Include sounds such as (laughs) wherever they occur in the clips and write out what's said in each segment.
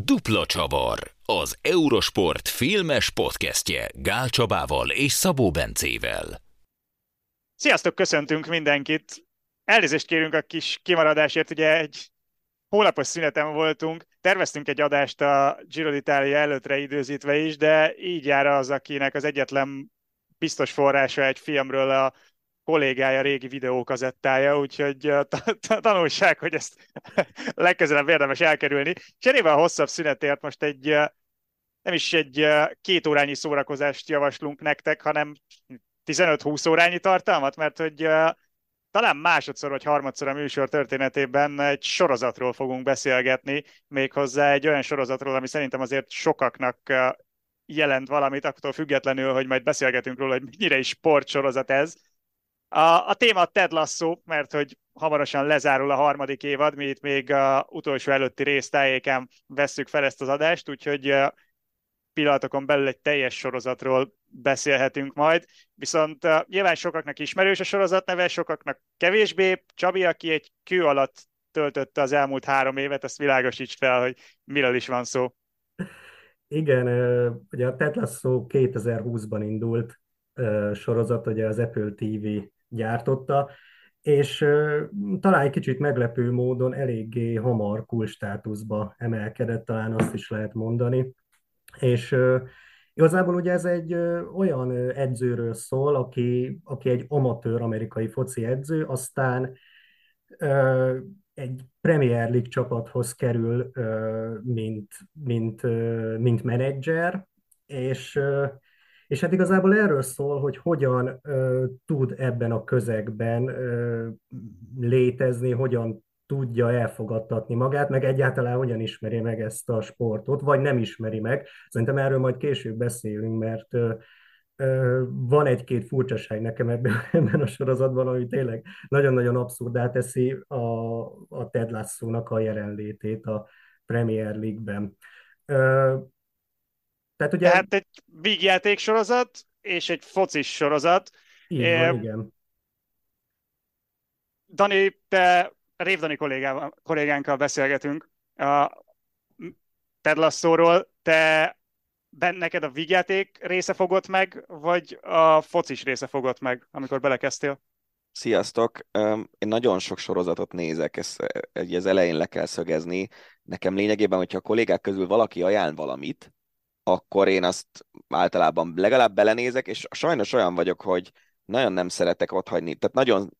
Dupla Csavar, az Eurosport filmes podcastje Gál Csabával és Szabó Bencével. Sziasztok, köszöntünk mindenkit! Elnézést kérünk a kis kimaradásért, ugye egy hónapos szünetem voltunk, terveztünk egy adást a Giro d'Italia előttre időzítve is, de így jár az, akinek az egyetlen biztos forrása egy filmről a kollégája régi videókazettája, úgyhogy tanulság, hogy ezt (laughs) legközelebb érdemes elkerülni. Cserébe a hosszabb szünetért most egy nem is egy két órányi szórakozást javaslunk nektek, hanem 15-20 órányi tartalmat, mert hogy talán másodszor vagy harmadszor a műsor történetében egy sorozatról fogunk beszélgetni, méghozzá egy olyan sorozatról, ami szerintem azért sokaknak jelent valamit, attól függetlenül, hogy majd beszélgetünk róla, hogy mennyire is sportsorozat ez. A, a téma Ted Lasso, mert hogy hamarosan lezárul a harmadik évad, mi itt még a utolsó előtti résztájéken vesszük fel ezt az adást, úgyhogy pillanatokon belül egy teljes sorozatról beszélhetünk majd, viszont uh, nyilván sokaknak ismerős a sorozat neve, sokaknak kevésbé. Csabi, aki egy kő alatt töltötte az elmúlt három évet, ezt világosíts fel, hogy miről is van szó. Igen, ugye a Ted Lasso 2020-ban indult sorozat, ugye az Apple TV gyártotta, és talán egy kicsit meglepő módon eléggé hamar cool státuszba emelkedett, talán azt is lehet mondani. És igazából ugye ez egy olyan edzőről szól, aki, aki egy amatőr amerikai foci edző, aztán egy Premier League csapathoz kerül, mint, mint, mint menedzser, és és hát igazából erről szól, hogy hogyan ö, tud ebben a közegben ö, létezni, hogyan tudja elfogadtatni magát, meg egyáltalán hogyan ismeri meg ezt a sportot, vagy nem ismeri meg. Szerintem erről majd később beszélünk, mert ö, van egy-két furcsaság nekem ebben, (laughs) ebben a sorozatban, ami tényleg nagyon-nagyon abszurdá teszi a, a Ted Lasso-nak a jelenlétét a Premier League-ben. Tehát ugye... Tehát egy vígjáték sorozat és egy focis sorozat. Így van, igen. Dani, te Révdani kollégánkkal beszélgetünk a Ted Lasso-ról. Te neked a vígjáték része fogott meg, vagy a focis része fogott meg, amikor belekezdtél? Sziasztok! Én nagyon sok sorozatot nézek, ezt az elején le kell szögezni. Nekem lényegében, hogyha a kollégák közül valaki ajánl valamit, akkor én azt általában legalább belenézek, és sajnos olyan vagyok, hogy nagyon nem szeretek ott hagyni. Tehát nagyon,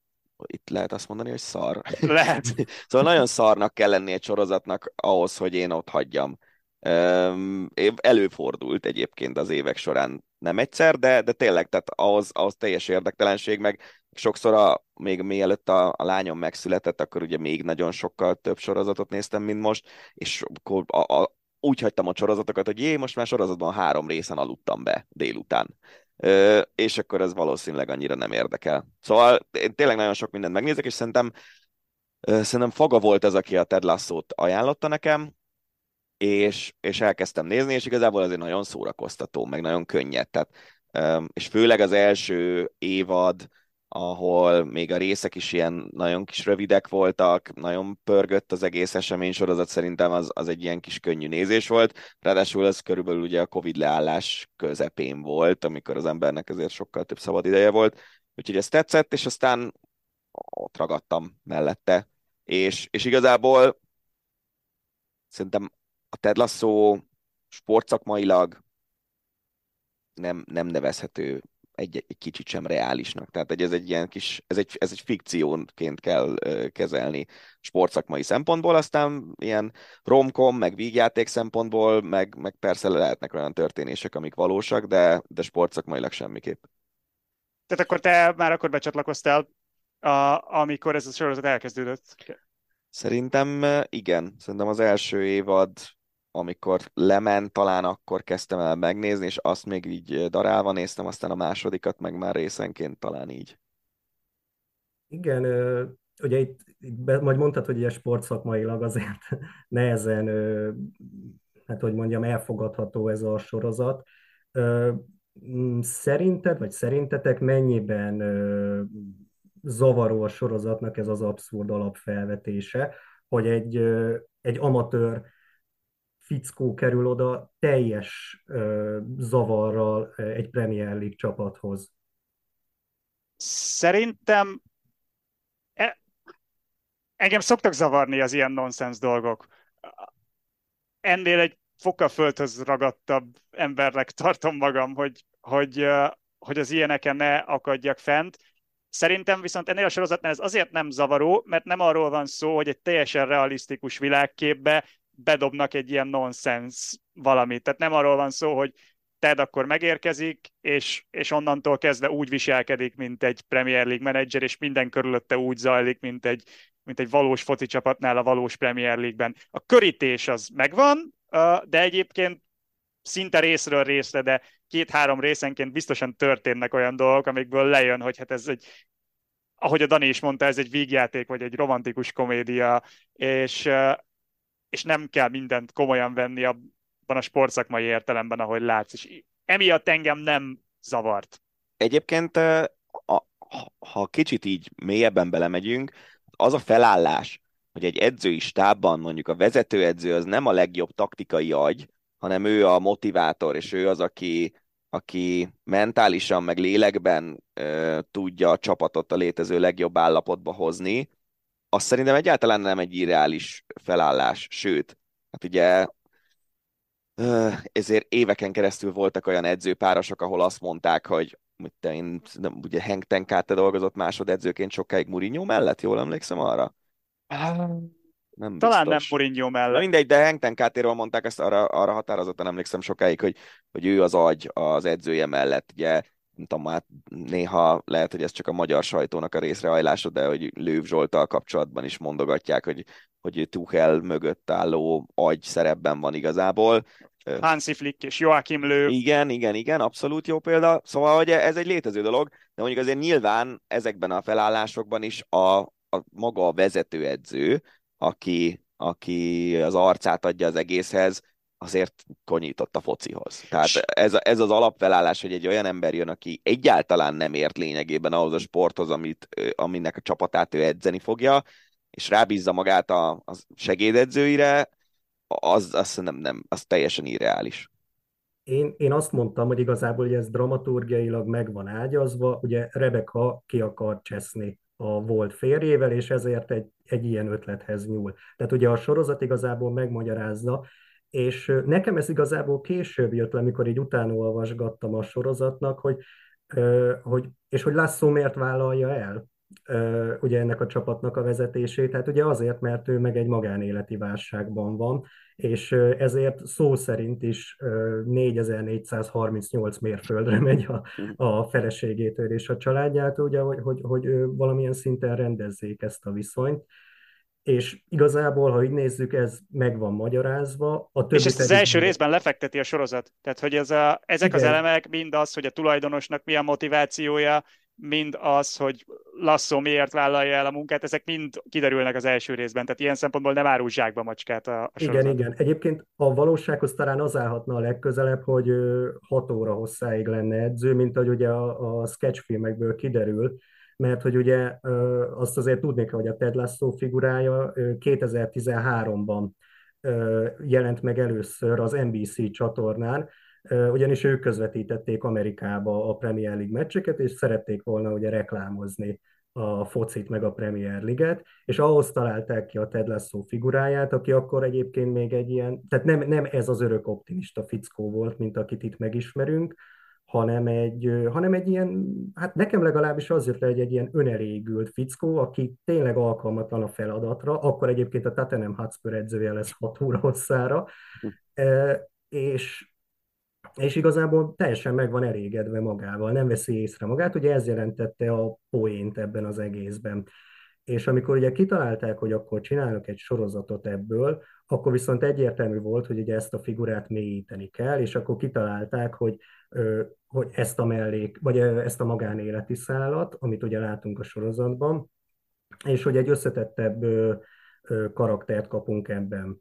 itt lehet azt mondani, hogy szar. Lehet. (laughs) szóval nagyon szarnak kell lenni egy sorozatnak ahhoz, hogy én ott hagyjam. Előfordult egyébként az évek során nem egyszer, de, de tényleg, tehát ahhoz, ahhoz teljes érdektelenség, meg sokszor a, még mielőtt a, a lányom megszületett, akkor ugye még nagyon sokkal több sorozatot néztem, mint most, és akkor a, a, úgy hagytam a sorozatokat, hogy jé, most már sorozatban három részen aludtam be délután. Ö, és akkor ez valószínűleg annyira nem érdekel. Szóval én tényleg nagyon sok mindent megnézek, és szerintem, ö, szerintem Faga volt az, aki a Ted Lasso-t ajánlotta nekem, és, és elkezdtem nézni, és igazából azért nagyon szórakoztató, meg nagyon könnyed. Tehát, ö, és főleg az első évad, ahol még a részek is ilyen nagyon kis rövidek voltak, nagyon pörgött az egész esemény sorozat, szerintem az, az egy ilyen kis könnyű nézés volt. Ráadásul ez körülbelül ugye a Covid leállás közepén volt, amikor az embernek ezért sokkal több szabad ideje volt. Úgyhogy ez tetszett, és aztán ott ragadtam mellette. És, és igazából szerintem a Ted Lasso sportszakmailag nem, nem nevezhető egy, egy kicsit sem reálisnak. Tehát hogy ez egy ilyen kis, ez egy, ez egy fikciónként kell kezelni sportszakmai szempontból, aztán ilyen romkom, meg vígjáték szempontból, meg, meg persze lehetnek olyan történések, amik valósak, de, de sportszakmailag semmiképp. Tehát akkor te már akkor becsatlakoztál, a, amikor ez a sorozat elkezdődött? Szerintem igen. Szerintem az első évad amikor lement, talán akkor kezdtem el megnézni, és azt még így darálva néztem, aztán a másodikat meg már részenként talán így. Igen, ugye itt, majd mondtad, hogy ilyen sportszakmailag azért (laughs) nehezen, hát hogy mondjam, elfogadható ez a sorozat. Szerinted, vagy szerintetek mennyiben zavaró a sorozatnak ez az abszurd alapfelvetése, hogy egy, egy amatőr fickó kerül oda teljes ö, zavarral egy Premier League csapathoz? Szerintem e, engem szoktak zavarni az ilyen nonsens dolgok. Ennél egy fokkal földhöz ragadtabb embernek tartom magam, hogy, hogy, hogy az ilyeneken ne akadjak fent. Szerintem viszont ennél a sorozatnál ez azért nem zavaró, mert nem arról van szó, hogy egy teljesen realisztikus világképbe bedobnak egy ilyen nonsens valamit. Tehát nem arról van szó, hogy Ted akkor megérkezik, és, és onnantól kezdve úgy viselkedik, mint egy Premier League menedzser, és minden körülötte úgy zajlik, mint egy, mint egy valós foci csapatnál a valós Premier League-ben. A körítés az megvan, de egyébként szinte részről részre, de két-három részenként biztosan történnek olyan dolgok, amikből lejön, hogy hát ez egy, ahogy a Dani is mondta, ez egy vígjáték, vagy egy romantikus komédia, és, és nem kell mindent komolyan venni abban a sportszakmai értelemben, ahogy látsz, és emiatt engem nem zavart. Egyébként, ha kicsit így mélyebben belemegyünk, az a felállás, hogy egy edzői stábban mondjuk a vezetőedző az nem a legjobb taktikai agy, hanem ő a motivátor, és ő az, aki, aki mentálisan, meg lélekben ö, tudja a csapatot a létező legjobb állapotba hozni, az szerintem egyáltalán nem egy irreális felállás, sőt, hát ugye ezért éveken keresztül voltak olyan edzőpárosok, ahol azt mondták, hogy te én, ugye Henk Tenkáte dolgozott másodedzőként sokáig Mourinho mellett, jól emlékszem arra? Nem Talán biztos. nem Mourinho mellett. Na mindegy, de Hengten Kátéről mondták ezt, arra, arra határozottan emlékszem sokáig, hogy, hogy ő az agy az edzője mellett. Ugye nem tudom, hát néha lehet, hogy ez csak a magyar sajtónak a részrehajlása, de hogy Lőv Zsoltal kapcsolatban is mondogatják, hogy, hogy Tuchel mögött álló agy szerepben van igazából. Hansi Flick és Joachim Löw. Igen, igen, igen, abszolút jó példa. Szóval, hogy ez egy létező dolog, de mondjuk azért nyilván ezekben a felállásokban is a, a maga a vezetőedző, aki, aki az arcát adja az egészhez, azért konyított a focihoz. Tehát ez, ez az alapfelállás, hogy egy olyan ember jön, aki egyáltalán nem ért lényegében ahhoz a sporthoz, amit, aminek a csapatát ő edzeni fogja, és rábízza magát a, a segédedzőire, az, az nem, nem, az teljesen irreális. Én, én azt mondtam, hogy igazából hogy ez dramaturgiailag meg van ágyazva, ugye Rebecca ki akar cseszni a volt férjével, és ezért egy, egy ilyen ötlethez nyúl. Tehát ugye a sorozat igazából megmagyarázza, és nekem ez igazából később jött le, amikor így utána olvasgattam a sorozatnak, hogy, hogy és hogy Lasso miért vállalja el ugye ennek a csapatnak a vezetését, hát ugye azért, mert ő meg egy magánéleti válságban van, és ezért szó szerint is 4438 mérföldre megy a, a feleségétől és a családjától, ugye, hogy, hogy, hogy valamilyen szinten rendezzék ezt a viszonyt, és igazából, ha így nézzük, ez meg van magyarázva. A és ezt az első részben lefekteti a sorozat. Tehát, hogy ez a, ezek Igen. az elemek mind az, hogy a tulajdonosnak mi a motivációja, mind az, hogy Lasszó miért vállalja el a munkát, ezek mind kiderülnek az első részben, tehát ilyen szempontból nem árul zsákba macskát a, a sorozat. Igen, igen. Egyébként a valósághoz talán az állhatna a legközelebb, hogy 6 óra hosszáig lenne edző, mint ahogy ugye a, a sketchfilmekből kiderül, mert hogy ugye azt azért tudnék, hogy a Ted Lasso figurája 2013-ban jelent meg először az NBC csatornán, ugyanis ők közvetítették Amerikába a Premier League meccseket, és szerették volna ugye reklámozni a focit meg a Premier League-et, és ahhoz találták ki a Ted Lasso figuráját, aki akkor egyébként még egy ilyen, tehát nem, nem ez az örök optimista fickó volt, mint akit itt megismerünk, hanem egy, hanem egy ilyen, hát nekem legalábbis az jött le, egy, egy ilyen önelégült fickó, aki tényleg alkalmatlan a feladatra, akkor egyébként a Tottenham Hotspur edzője lesz 6 óra hosszára, hm. és és igazából teljesen meg van elégedve magával, nem veszi észre magát, ugye ez jelentette a poént ebben az egészben. És amikor ugye kitalálták, hogy akkor csinálnak egy sorozatot ebből, akkor viszont egyértelmű volt, hogy ugye ezt a figurát mélyíteni kell, és akkor kitalálták, hogy, hogy ezt a mellék, vagy ezt a magánéleti szállat, amit ugye látunk a sorozatban, és hogy egy összetettebb karaktert kapunk ebben.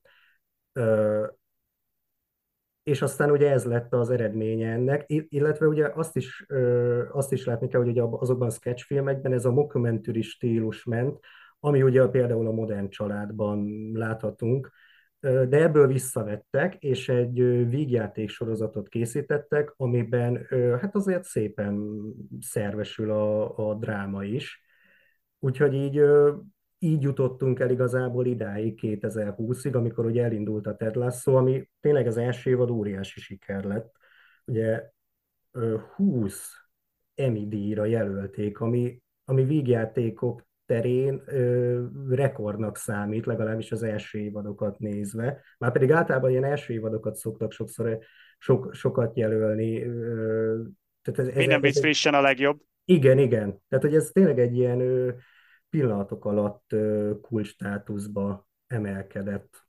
És aztán ugye ez lett az eredménye ennek, illetve ugye azt is, azt is látni kell, hogy ugye azokban a sketchfilmekben ez a mockumentary stílus ment, ami ugye például a modern családban láthatunk, de ebből visszavettek, és egy vígjáték sorozatot készítettek, amiben hát azért szépen szervesül a, a dráma is. Úgyhogy így, így jutottunk el igazából idáig 2020-ig, amikor ugye elindult a Ted Lasso, ami tényleg az első évad óriási siker lett. Ugye 20 Emmy díjra jelölték, ami, ami vígjátékok terén ö, rekordnak számít, legalábbis az első évadokat nézve. Már pedig általában ilyen első évadokat szoktak sokszor sok, sokat jelölni. Ö, tehát ez, Minden vicc frissen a legjobb. Igen, igen. Tehát, hogy ez tényleg egy ilyen ö, pillanatok alatt ö, kulcstátuszba emelkedett.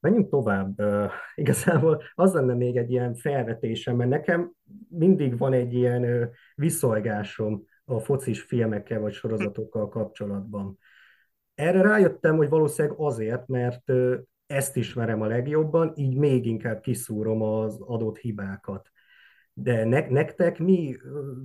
Menjünk tovább. Uh, (laughs) igazából az lenne még egy ilyen felvetésem, mert nekem mindig van egy ilyen uh, viszolgásom a focis filmekkel vagy sorozatokkal kapcsolatban. Erre rájöttem, hogy valószínűleg azért, mert ezt ismerem a legjobban, így még inkább kiszúrom az adott hibákat. De ne, nektek mi,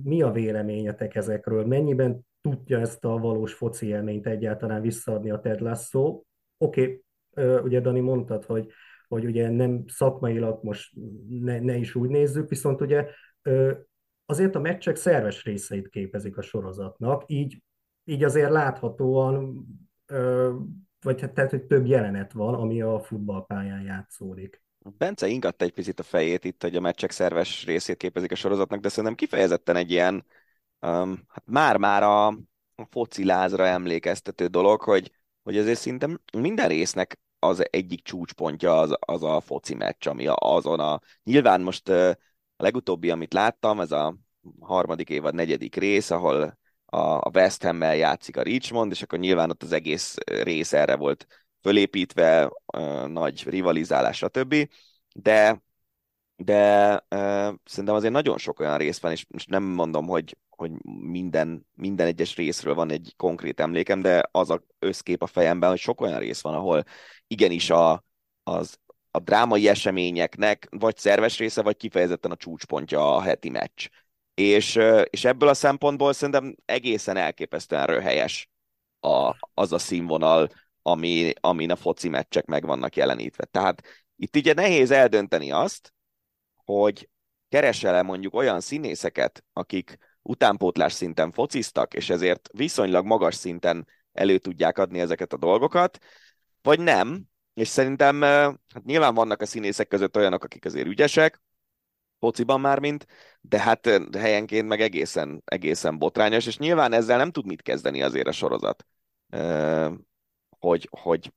mi a véleményetek ezekről? Mennyiben tudja ezt a valós foci élményt egyáltalán visszaadni a Ted Lasso? Oké, okay, ugye Dani mondtad, hogy, hogy ugye nem szakmailag most ne, ne is úgy nézzük, viszont ugye azért a meccsek szerves részeit képezik a sorozatnak, így, így azért láthatóan, vagy hát tehát, hogy több jelenet van, ami a futballpályán játszódik. Bence ingatta egy picit a fejét itt, hogy a meccsek szerves részét képezik a sorozatnak, de szerintem kifejezetten egy ilyen, um, hát már-már a, a foci lázra emlékeztető dolog, hogy, hogy azért szinte minden résznek az egyik csúcspontja az, az a foci meccs, ami azon a... Nyilván most a legutóbbi, amit láttam, ez a harmadik évad negyedik rész, ahol a West Ham-mel játszik a Richmond, és akkor nyilván ott az egész rész erre volt fölépítve, nagy rivalizálás, stb. De, de szerintem azért nagyon sok olyan rész van, és most nem mondom, hogy, hogy minden, minden egyes részről van egy konkrét emlékem, de az a összkép a fejemben, hogy sok olyan rész van, ahol igenis a, az a drámai eseményeknek vagy szerves része, vagy kifejezetten a csúcspontja a heti meccs. És, és ebből a szempontból szerintem egészen elképesztően röhelyes a, az a színvonal, ami, amin a foci meccsek meg vannak jelenítve. Tehát itt ugye nehéz eldönteni azt, hogy keresel-e mondjuk olyan színészeket, akik utánpótlás szinten fociztak, és ezért viszonylag magas szinten elő tudják adni ezeket a dolgokat, vagy nem, és szerintem hát nyilván vannak a színészek között olyanok, akik azért ügyesek, fociban már mint, de hát helyenként meg egészen, egészen botrányos, és nyilván ezzel nem tud mit kezdeni azért a sorozat. Hogy, hogy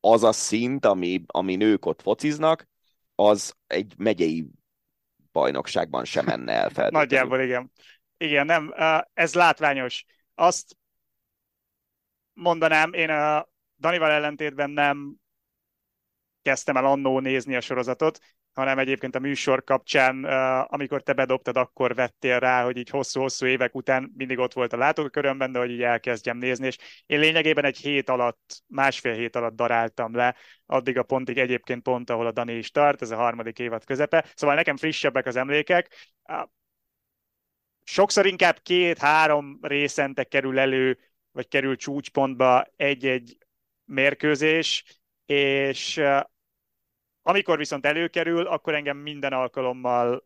az a szint, ami, ami nők ott fociznak, az egy megyei bajnokságban sem menne el fel. (laughs) Nagyjából igen. Igen, nem, ez látványos. Azt mondanám, én a Danival ellentétben nem kezdtem el annó nézni a sorozatot, hanem egyébként a műsor kapcsán, amikor te bedobtad, akkor vettél rá, hogy így hosszú-hosszú évek után mindig ott volt a látókörömben, de hogy így elkezdjem nézni, és én lényegében egy hét alatt, másfél hét alatt daráltam le, addig a pontig egyébként pont, ahol a Dani is tart, ez a harmadik évad közepe, szóval nekem frissebbek az emlékek. Sokszor inkább két-három részente kerül elő, vagy kerül csúcspontba egy-egy mérkőzés, és amikor viszont előkerül, akkor engem minden alkalommal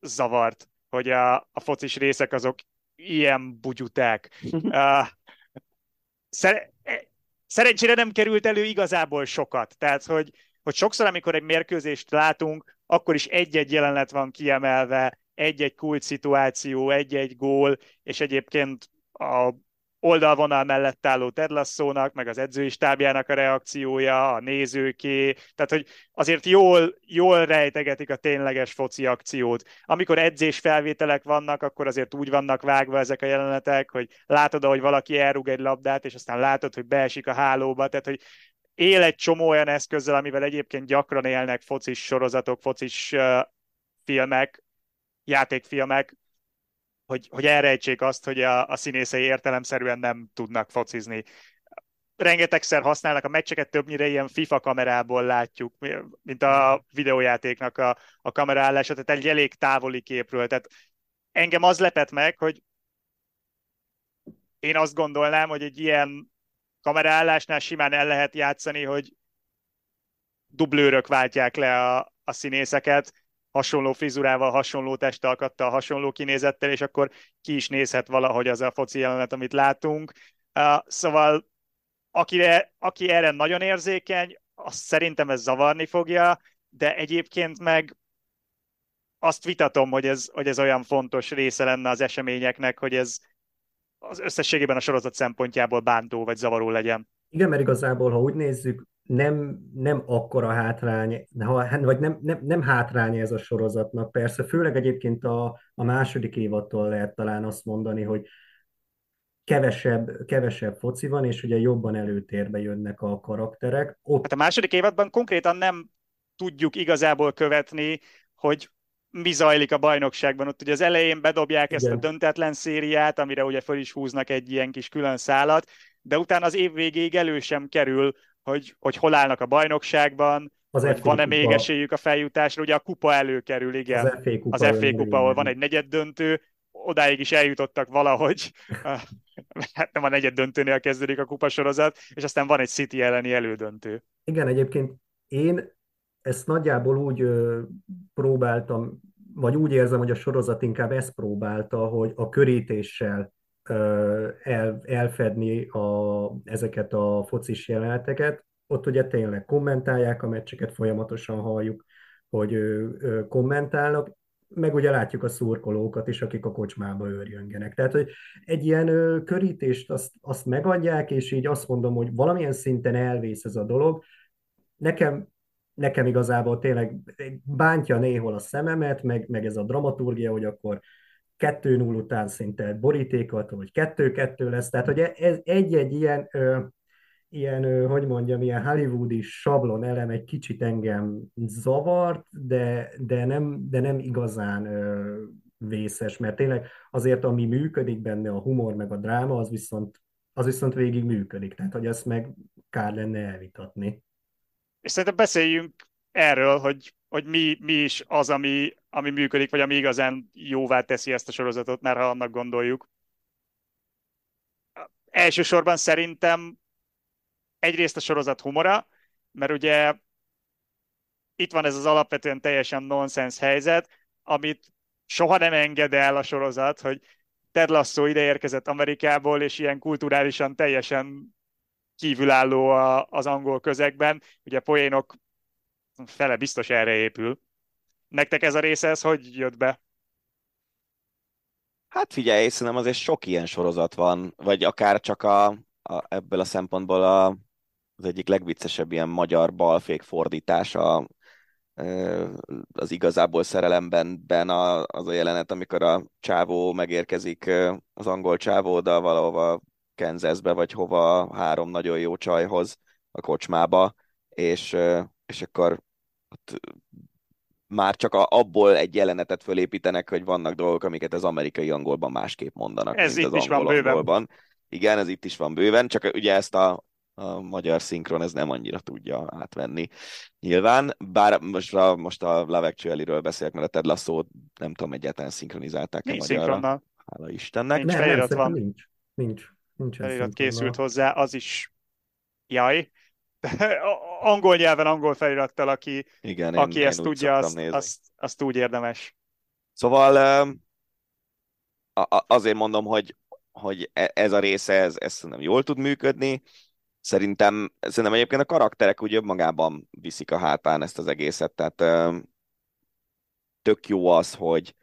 zavart, hogy a, a focis részek azok ilyen bugyuták. (laughs) uh, szer- e, szerencsére nem került elő igazából sokat. Tehát, hogy, hogy sokszor, amikor egy mérkőzést látunk, akkor is egy-egy jelenet van kiemelve, egy-egy kult szituáció, egy-egy gól, és egyébként a oldalvonal mellett álló Ted Lasso-nak, meg az edzői stábjának a reakciója, a nézőké, tehát hogy azért jól, jól rejtegetik a tényleges foci akciót. Amikor edzés felvételek vannak, akkor azért úgy vannak vágva ezek a jelenetek, hogy látod, hogy valaki elrúg egy labdát, és aztán látod, hogy beesik a hálóba, tehát hogy él egy csomó olyan eszközzel, amivel egyébként gyakran élnek focis sorozatok, focis uh, filmek, játékfilmek, hogy, hogy elrejtsék azt, hogy a, a színészei értelemszerűen nem tudnak focizni. Rengetegszer használnak a meccseket, többnyire ilyen FIFA kamerából látjuk, mint a videójátéknak a, a kameraállása, tehát egy elég távoli képről. Tehát engem az lepett meg, hogy én azt gondolnám, hogy egy ilyen kameraállásnál simán el lehet játszani, hogy dublőrök váltják le a, a színészeket, hasonló frizurával, hasonló testalkattal, hasonló kinézettel, és akkor ki is nézhet valahogy az a foci jelenet, amit látunk. Szóval akire, aki erre nagyon érzékeny, azt szerintem ez zavarni fogja, de egyébként meg azt vitatom, hogy ez, hogy ez olyan fontos része lenne az eseményeknek, hogy ez az összességében a sorozat szempontjából bántó vagy zavaró legyen. Igen, mert igazából, ha úgy nézzük, nem, nem akkora hátrány, vagy nem, nem, nem hátrány ez a sorozatnak. Persze, főleg egyébként a, a második évattól lehet talán azt mondani, hogy kevesebb, kevesebb foci van, és ugye jobban előtérbe jönnek a karakterek. Ott... Hát a második évadban konkrétan nem tudjuk igazából követni, hogy mi zajlik a bajnokságban. Ott ugye az elején bedobják Igen. ezt a döntetlen szériát, amire ugye föl is húznak egy ilyen kis külön szálat, de utána az év végéig elő sem kerül, hogy, hogy hol állnak a bajnokságban, az hogy van-e kupa. még esélyük a feljutásra, ugye a kupa előkerül, igen. Az FA kupa, az FA kupa ahol van egy negyed döntő, odáig is eljutottak valahogy, hát nem a negyed döntőnél kezdődik a kupasorozat, és aztán van egy City elleni elődöntő. Igen, egyébként én ezt nagyjából úgy ö, próbáltam, vagy úgy érzem, hogy a sorozat inkább ezt próbálta, hogy a körítéssel el, elfedni a, ezeket a focis jeleneteket. Ott ugye tényleg kommentálják a meccseket, folyamatosan halljuk, hogy ö, ö, kommentálnak, meg ugye látjuk a szurkolókat is, akik a kocsmába őrjöngenek. Tehát, hogy egy ilyen ö, körítést azt, azt megadják, és így azt mondom, hogy valamilyen szinten elvész ez a dolog. Nekem nekem igazából tényleg bántja néhol a szememet, meg, meg ez a dramaturgia, hogy akkor 2-0 után szinte borítékot, hogy 2-2 lesz, tehát hogy ez egy-egy ilyen, ö, ilyen ö, hogy mondjam, ilyen hollywoodi sablon elem egy kicsit engem zavart, de, de, nem, de nem igazán ö, vészes, mert tényleg azért, ami működik benne, a humor meg a dráma, az viszont, az viszont végig működik, tehát hogy ezt meg kár lenne elvitatni. És szerintem beszéljünk erről, hogy, hogy mi, mi is az, ami, ami működik, vagy ami igazán jóvá teszi ezt a sorozatot, mert ha annak gondoljuk. Elsősorban szerintem egyrészt a sorozat humora, mert ugye itt van ez az alapvetően teljesen nonsens helyzet, amit soha nem enged el a sorozat, hogy Ted Lasso ide érkezett Amerikából, és ilyen kulturálisan teljesen kívülálló a, az angol közegben. Ugye a poénok fele biztos erre épül. Nektek ez a része, ez hogy jött be? Hát figyelj, szerintem azért sok ilyen sorozat van, vagy akár csak a, a ebből a szempontból a, az egyik legviccesebb ilyen magyar balfék fordítása az igazából szerelemben ben a, az a jelenet, amikor a csávó megérkezik, az angol csávó oda valahova Kansasbe, vagy hova három nagyon jó csajhoz a kocsmába, és, és akkor már csak a, abból egy jelenetet fölépítenek, hogy vannak dolgok, amiket az amerikai angolban másképp mondanak, ez mint itt az is angol van bőven. angolban. Igen, ez itt is van bőven, csak ugye ezt a, a magyar szinkron ez nem annyira tudja átvenni. Nyilván, bár most a, most a Love Actually-ről beszélek, mert a Ted Lasso nem tudom, egyáltalán szinkronizálták-e magyarra. Szinkronnal. Hála Istennek. Nincs nem, nem, van. Nincs. nincs. Nincs felirat készült hozzá, az is jaj. (laughs) angol nyelven, angol felirattal, aki, Igen, aki én, ezt tudja, azt, azt, azt úgy érdemes. Szóval azért mondom, hogy, hogy e, ez a része, ez, ez szerintem jól tud működni. Szerintem, szerintem egyébként a karakterek úgy magában viszik a hátán ezt az egészet, tehát tök jó az, hogy,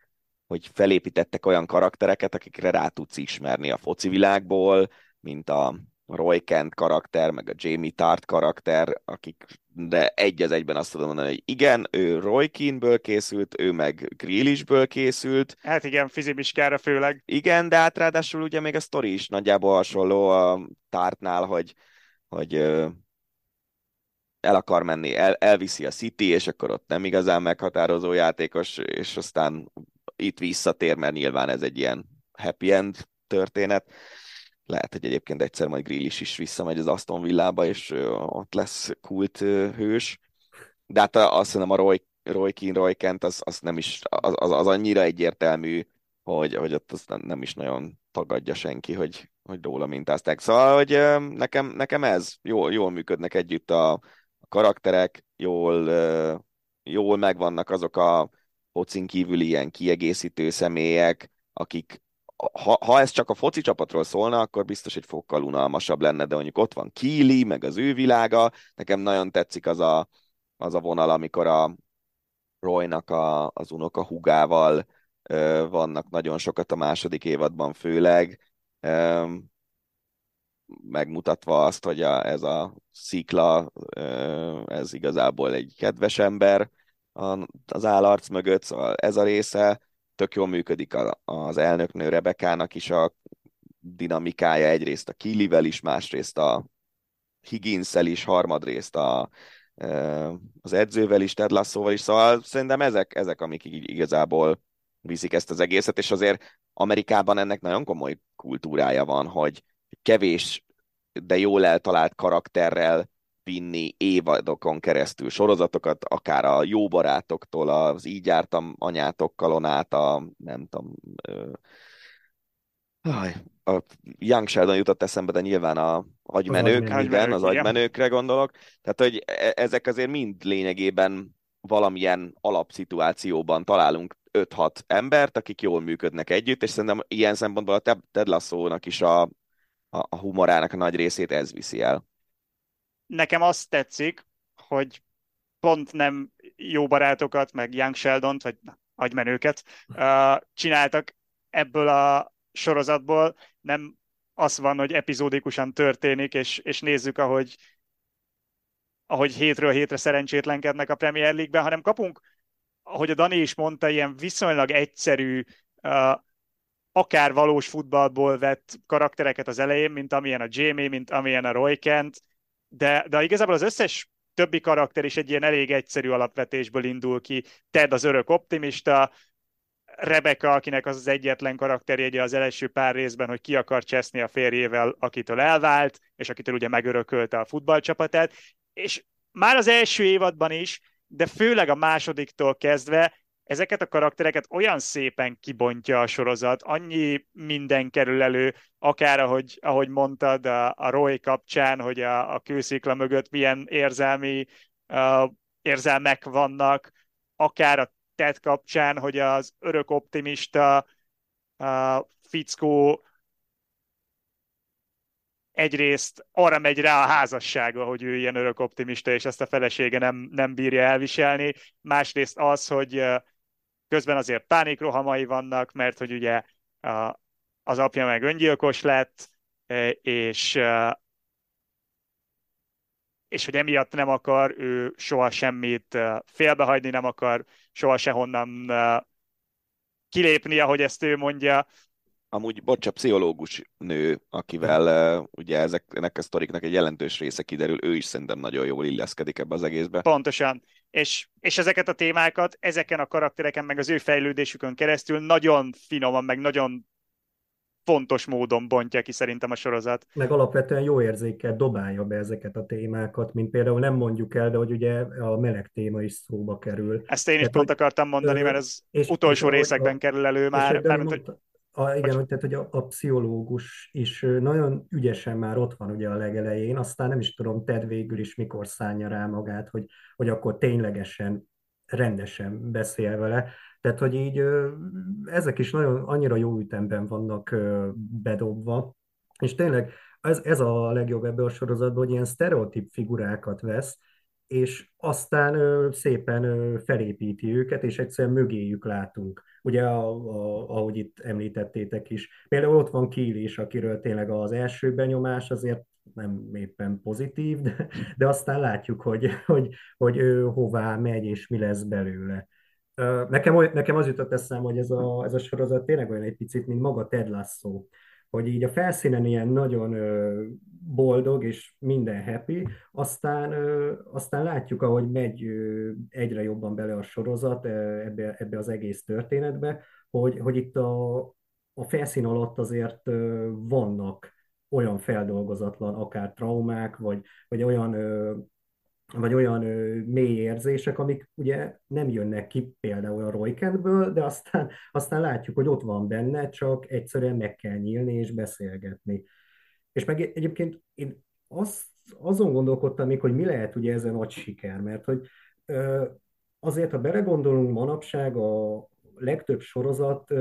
hogy felépítettek olyan karaktereket, akikre rá tudsz ismerni a foci világból, mint a Roy Kent karakter, meg a Jamie Tart karakter, akik de egy az egyben azt tudom mondani, hogy igen, ő Roy Keane-ből készült, ő meg Grealishből készült. Hát igen, fizimiskára főleg. Igen, de hát ráadásul ugye még a sztori is nagyjából hasonló a Tartnál, hogy, hogy el akar menni, el, elviszi a City, és akkor ott nem igazán meghatározó játékos, és aztán itt visszatér, mert nyilván ez egy ilyen happy end történet. Lehet, hogy egyébként egyszer majd Grealish is visszamegy az Aston Villába, és ott lesz kult hős. De hát azt hiszem a Roy, Roy Keane, Roy Kent, az, az nem is, az, az, az annyira egyértelmű, hogy, hogy ott azt nem is nagyon tagadja senki, hogy, hogy róla mintázták. Szóval, hogy nekem, nekem ez, jól, jól működnek együtt a, a karakterek, jól, jól megvannak azok a focin kívüli ilyen kiegészítő személyek, akik ha, ha ez csak a foci csapatról szólna, akkor biztos egy fokkal unalmasabb lenne, de mondjuk ott van Kili, meg az ő világa. Nekem nagyon tetszik az a, az a vonal, amikor a Roynak a, az unoka hugával ö, vannak nagyon sokat a második évadban főleg, ö, megmutatva azt, hogy a, ez a szikla, ö, ez igazából egy kedves ember az állarc mögött, szóval ez a része tök jól működik a, az elnöknő Rebekának is a dinamikája, egyrészt a Kilivel is, másrészt a higgins is, harmadrészt a, az edzővel is, Ted Lasso-val is, szóval szerintem ezek, ezek amik igazából viszik ezt az egészet, és azért Amerikában ennek nagyon komoly kultúrája van, hogy kevés, de jól eltalált karakterrel vinni évadokon keresztül sorozatokat, akár a jó barátoktól, az így jártam anyátokkal át, a nem tudom, ö, a Young Sheldon jutott eszembe, de nyilván a agymenők, az igen, az agymenőkre gondolok. Tehát, hogy e, ezek azért mind lényegében valamilyen alapszituációban találunk 5-6 embert, akik jól működnek együtt, és szerintem ilyen szempontból a Ted Lasso-nak is a, a, a humorának a nagy részét ez viszi el nekem azt tetszik, hogy pont nem jó barátokat, meg Young Sheldon-t, vagy agymenőket uh, csináltak ebből a sorozatból, nem az van, hogy epizódikusan történik, és, és nézzük, ahogy, ahogy hétről hétre szerencsétlenkednek a Premier League-ben, hanem kapunk, ahogy a Dani is mondta, ilyen viszonylag egyszerű, uh, akár valós futballból vett karaktereket az elején, mint amilyen a Jamie, mint amilyen a Roy Kent, de, de igazából az összes többi karakter is egy ilyen elég egyszerű alapvetésből indul ki. Ted az örök optimista, Rebecca, akinek az az egyetlen karakterjegye az első pár részben, hogy ki akar cseszni a férjével, akitől elvált, és akitől ugye megörökölte a futballcsapatát, és már az első évadban is, de főleg a másodiktól kezdve ezeket a karaktereket olyan szépen kibontja a sorozat, annyi minden kerül elő, akár ahogy, ahogy mondtad a, a Roy kapcsán, hogy a, a kőszikla mögött milyen érzelmi uh, érzelmek vannak, akár a Ted kapcsán, hogy az örök optimista uh, fickó egyrészt arra megy rá a házassága, hogy ő ilyen örök optimista, és ezt a felesége nem, nem bírja elviselni. Másrészt az, hogy közben azért pánikrohamai vannak, mert hogy ugye az apja meg öngyilkos lett, e, és e, és hogy emiatt nem akar ő soha semmit e, félbehagyni, nem akar soha sehonnan kilépni, ahogy ezt ő mondja, amúgy, bocs, a pszichológus nő, akivel uh, ugye ezeknek a sztoriknak egy jelentős része kiderül, ő is szerintem nagyon jól illeszkedik ebbe az egészbe. Pontosan. És, és ezeket a témákat, ezeken a karaktereken, meg az ő fejlődésükön keresztül nagyon finoman, meg nagyon fontos módon bontja ki szerintem a sorozat. Meg alapvetően jó érzékkel dobálja be ezeket a témákat, mint például nem mondjuk el, de hogy ugye a meleg téma is szóba kerül. Ezt én is Tehát, pont akartam mondani, mert ez és, utolsó és részekben a, kerül elő már. Már, mondta, hogy a, igen, hogy, tehát, hogy a, a pszichológus is nagyon ügyesen már ott van ugye a legelején, aztán nem is tudom, Ted végül is mikor szánja rá magát, hogy, hogy akkor ténylegesen, rendesen beszél vele. Tehát, hogy így ezek is nagyon annyira jó ütemben vannak bedobva, és tényleg ez, ez a legjobb ebből a sorozatban, hogy ilyen sztereotíp figurákat vesz, és aztán ö, szépen ö, felépíti őket, és egyszerűen mögéjük látunk. Ugye, a, a, ahogy itt említettétek is. Például ott van Kiel is, akiről tényleg az első benyomás azért nem éppen pozitív, de, de aztán látjuk, hogy, hogy, hogy ő hová megy, és mi lesz belőle. Nekem, nekem az jutott eszembe, hogy ez a, ez a sorozat tényleg olyan egy picit, mint maga Ted Lasso hogy így a felszínen ilyen nagyon boldog és minden happy, aztán, aztán látjuk, ahogy megy egyre jobban bele a sorozat ebbe, ebbe az egész történetbe, hogy, hogy itt a, a felszín alatt azért vannak olyan feldolgozatlan akár traumák, vagy, vagy olyan vagy olyan ö, mély érzések, amik ugye nem jönnek ki például a Roykentből, de aztán, aztán látjuk, hogy ott van benne, csak egyszerűen meg kell nyílni és beszélgetni. És meg egyébként én azt azon gondolkodtam még, hogy mi lehet ugye ez a nagy siker, mert hogy azért, ha belegondolunk manapság, a legtöbb sorozat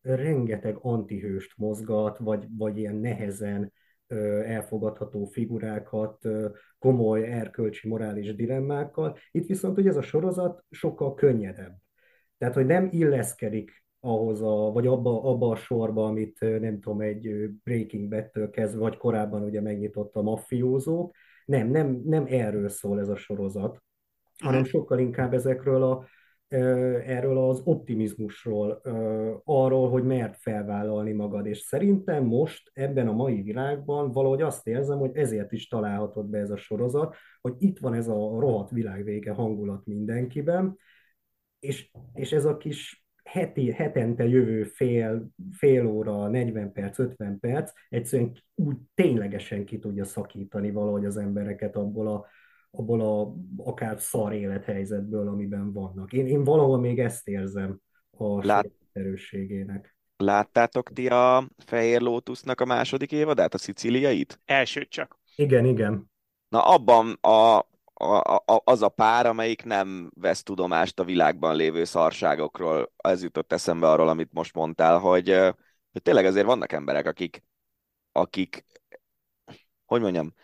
rengeteg antihőst mozgat, vagy, vagy ilyen nehezen elfogadható figurákat, komoly erkölcsi, morális dilemmákkal. Itt viszont ugye ez a sorozat sokkal könnyedebb. Tehát, hogy nem illeszkedik ahhoz a, vagy abba, abba a sorba, amit nem tudom, egy Breaking Bad-től kezdve, vagy korábban ugye megnyitott a maffiózók. Nem, nem, nem erről szól ez a sorozat, hanem sokkal inkább ezekről a, erről az optimizmusról, arról, hogy mert felvállalni magad. És szerintem most ebben a mai világban valahogy azt érzem, hogy ezért is találhatod be ez a sorozat, hogy itt van ez a rohadt világvége hangulat mindenkiben, és, és ez a kis heti, hetente jövő fél, fél óra, 40 perc, 50 perc egyszerűen úgy ténylegesen ki tudja szakítani valahogy az embereket abból a, abból a akár szar élethelyzetből, amiben vannak. Én, én valahol még ezt érzem a Lát... erősségének. Láttátok ti a Fehér Lótusznak a második évadát, a szicíliait? Elsőt csak. Igen, igen. Na abban a, a, a, az a pár, amelyik nem vesz tudomást a világban lévő szarságokról, ez jutott eszembe arról, amit most mondtál, hogy, hogy tényleg azért vannak emberek, akik, akik hogy mondjam,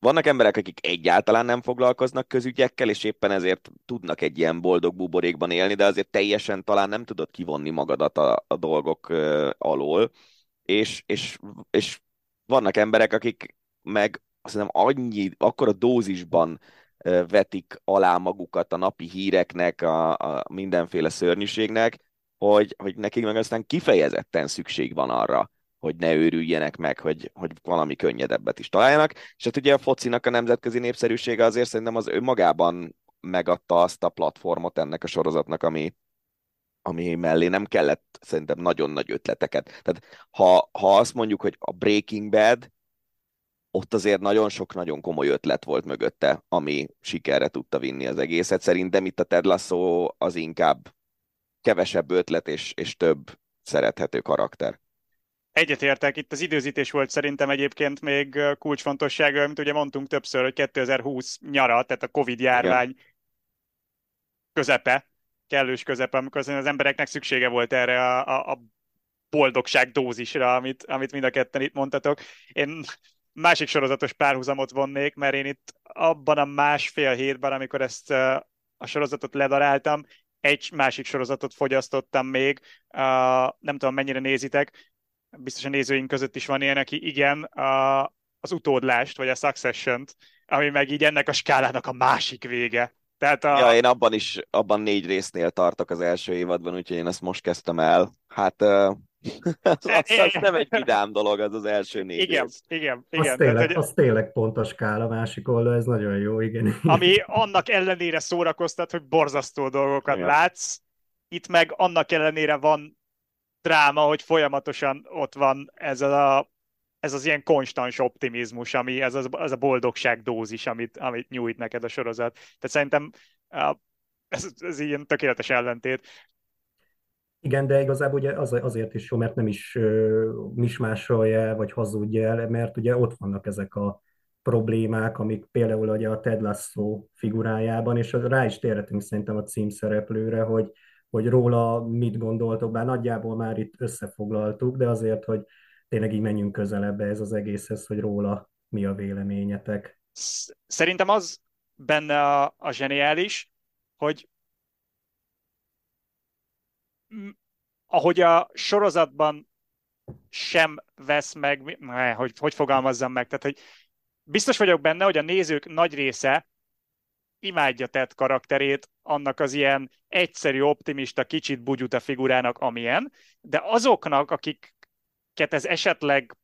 vannak emberek, akik egyáltalán nem foglalkoznak közügyekkel, és éppen ezért tudnak egy ilyen boldog buborékban élni, de azért teljesen talán nem tudod kivonni magadat a, a dolgok uh, alól. És, és, és vannak emberek, akik meg azt hiszem annyi, akkor a dózisban uh, vetik alá magukat a napi híreknek, a, a mindenféle szörnyűségnek, hogy, hogy nekik meg aztán kifejezetten szükség van arra, hogy ne őrüljenek meg, hogy, hogy valami könnyedebbet is találjanak. És hát ugye a focinak a nemzetközi népszerűsége azért szerintem az önmagában megadta azt a platformot ennek a sorozatnak, ami, ami mellé nem kellett szerintem nagyon nagy ötleteket. Tehát ha, ha azt mondjuk, hogy a Breaking Bad, ott azért nagyon sok nagyon komoly ötlet volt mögötte, ami sikerre tudta vinni az egészet. Szerintem itt a Ted Lasso az inkább kevesebb ötlet és, és több szerethető karakter. Egyetértek, itt az időzítés volt szerintem egyébként még kulcsfontossága, amit ugye mondtunk többször, hogy 2020 nyara, tehát a Covid járvány Igen. közepe, kellős közepe, amikor az embereknek szüksége volt erre a, a, a boldogság dózisra, amit, amit mind a ketten itt mondtatok. Én másik sorozatos párhuzamot vonnék, mert én itt abban a másfél hétben, amikor ezt a sorozatot ledaráltam, egy másik sorozatot fogyasztottam még, uh, nem tudom mennyire nézitek, biztos a nézőink között is van ilyen, aki igen, a, az utódlást, vagy a Succession-t, ami meg így ennek a skálának a másik vége. Tehát a... Ja, én abban is, abban négy résznél tartok az első évadban, úgyhogy én ezt most kezdtem el. Hát uh, (laughs) az, az, az nem egy vidám dolog, az az első négy igen, rész. Igen, igen. Az tényleg, Tehát, az tényleg pont a skála másik oldal, ez nagyon jó, igen. Ami annak ellenére szórakoztat, hogy borzasztó dolgokat igen. látsz, itt meg annak ellenére van dráma, hogy folyamatosan ott van ez, a, ez az ilyen konstans optimizmus, ami ez, az, az a boldogság dózis, amit, amit nyújt neked a sorozat. Tehát szerintem ez, ez ilyen tökéletes ellentét. Igen, de igazából ugye az, azért is jó, mert nem is uh, mismásolja el, vagy hazudja el, mert ugye ott vannak ezek a problémák, amik például ugye a Ted Lasso figurájában, és rá is térhetünk szerintem a címszereplőre, hogy hogy róla mit gondoltok, bár nagyjából már itt összefoglaltuk, de azért, hogy tényleg így menjünk közelebb ez az egészhez, hogy róla mi a véleményetek. Szerintem az benne a, a zseniális, hogy ahogy a sorozatban sem vesz meg, hogy hogy fogalmazzam meg, tehát hogy biztos vagyok benne, hogy a nézők nagy része imádja tett karakterét, annak az ilyen egyszerű, optimista, kicsit bugyuta figurának, amilyen, de azoknak, akiket ez esetleg,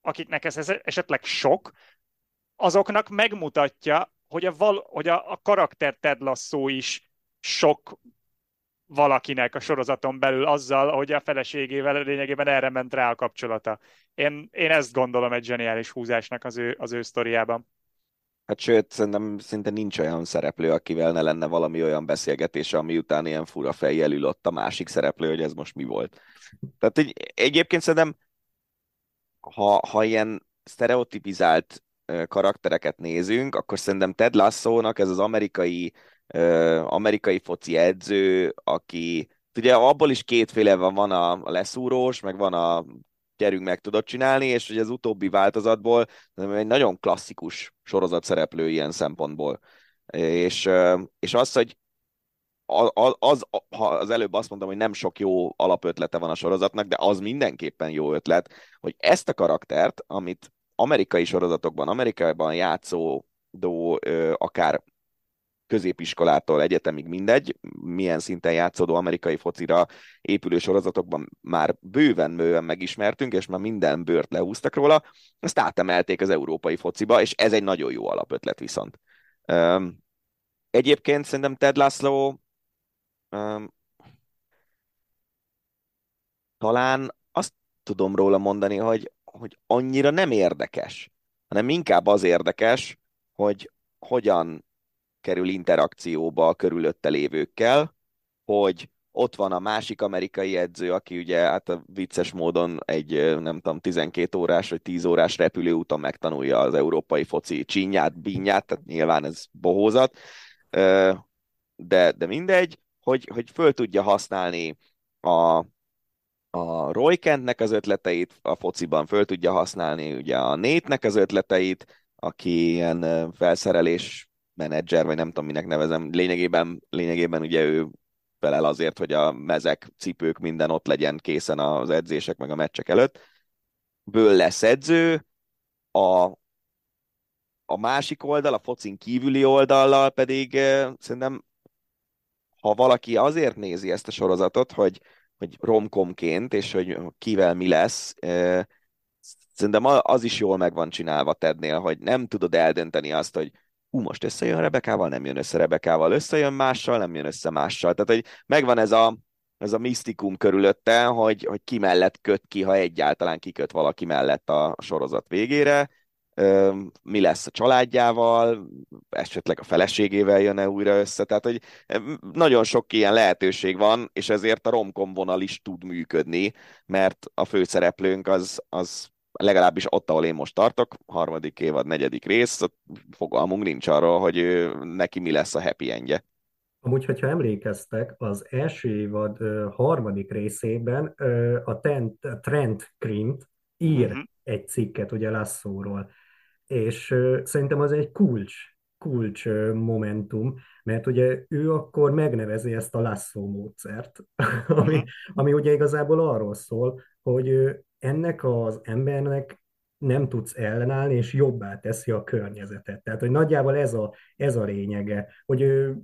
akiknek ez esetleg sok, azoknak megmutatja, hogy a, val, hogy a, a karakter Ted Lasso is sok valakinek a sorozaton belül azzal, hogy a feleségével lényegében erre ment rá a kapcsolata. Én, én ezt gondolom egy zseniális húzásnak az ő, az ő sztoriában. Hát sőt, szerintem szinte nincs olyan szereplő, akivel ne lenne valami olyan beszélgetése, ami után ilyen fura fejjel ülött a másik szereplő, hogy ez most mi volt. Tehát egy, egyébként szerintem, ha, ha ilyen sztereotipizált karaktereket nézünk, akkor szerintem Ted Lasso-nak ez az amerikai, amerikai foci edző, aki ugye abból is kétféle van, van a leszúrós, meg van a gyerünk meg tudod csinálni, és ugye az utóbbi változatból egy nagyon klasszikus sorozat szereplő ilyen szempontból. És, és az, hogy az, az, ha az előbb azt mondtam, hogy nem sok jó alapötlete van a sorozatnak, de az mindenképpen jó ötlet, hogy ezt a karaktert, amit amerikai sorozatokban, Amerikában játszó, akár középiskolától egyetemig mindegy, milyen szinten játszódó amerikai focira épülő sorozatokban már bőven-bőven megismertünk, és már minden bőrt lehúztak róla, ezt átemelték az európai fociba, és ez egy nagyon jó alapötlet viszont. Egyébként szerintem Ted László talán azt tudom róla mondani, hogy, hogy annyira nem érdekes, hanem inkább az érdekes, hogy hogyan kerül interakcióba a körülötte lévőkkel, hogy ott van a másik amerikai edző, aki ugye hát a vicces módon egy, nem tudom, 12 órás vagy 10 órás repülőúton megtanulja az európai foci csinyát, bínyát, tehát nyilván ez bohózat, de, de mindegy, hogy, hogy föl tudja használni a, a Roy Kentnek az ötleteit a fociban, föl tudja használni ugye a Nétnek az ötleteit, aki ilyen felszerelés menedzser, vagy nem tudom, minek nevezem, lényegében, lényegében ugye ő felel azért, hogy a mezek, cipők, minden ott legyen készen az edzések, meg a meccsek előtt. Ből lesz edző, a, a másik oldal, a focin kívüli oldallal pedig eh, szerintem, ha valaki azért nézi ezt a sorozatot, hogy, hogy romkomként, és hogy kivel mi lesz, eh, szerintem az is jól meg van csinálva Tednél, hogy nem tudod eldönteni azt, hogy ú, most összejön Rebekával, nem jön össze Rebekával, összejön mással, nem jön össze mással. Tehát, hogy megvan ez a, ez a misztikum körülötte, hogy, hogy ki mellett köt ki, ha egyáltalán kiköt valaki mellett a sorozat végére, mi lesz a családjával, esetleg a feleségével jön-e újra össze, tehát hogy nagyon sok ilyen lehetőség van, és ezért a romkom vonal is tud működni, mert a főszereplőnk az, az legalábbis ott, ahol én most tartok, harmadik évad, negyedik rész, fogalmunk nincs arról, hogy neki mi lesz a happy endje. Amúgy, hogyha emlékeztek, az első évad ö, harmadik részében ö, a Trent, Trent Krint ír uh-huh. egy cikket ugye Lasszóról, és ö, szerintem az egy kulcs, kulcs ö, momentum, mert ugye ő akkor megnevezi ezt a Lasszó módszert, (laughs) ami, uh-huh. ami ugye igazából arról szól, hogy ennek az embernek nem tudsz ellenállni, és jobbá teszi a környezetet. Tehát, hogy nagyjából ez a, ez a lényege, hogy ő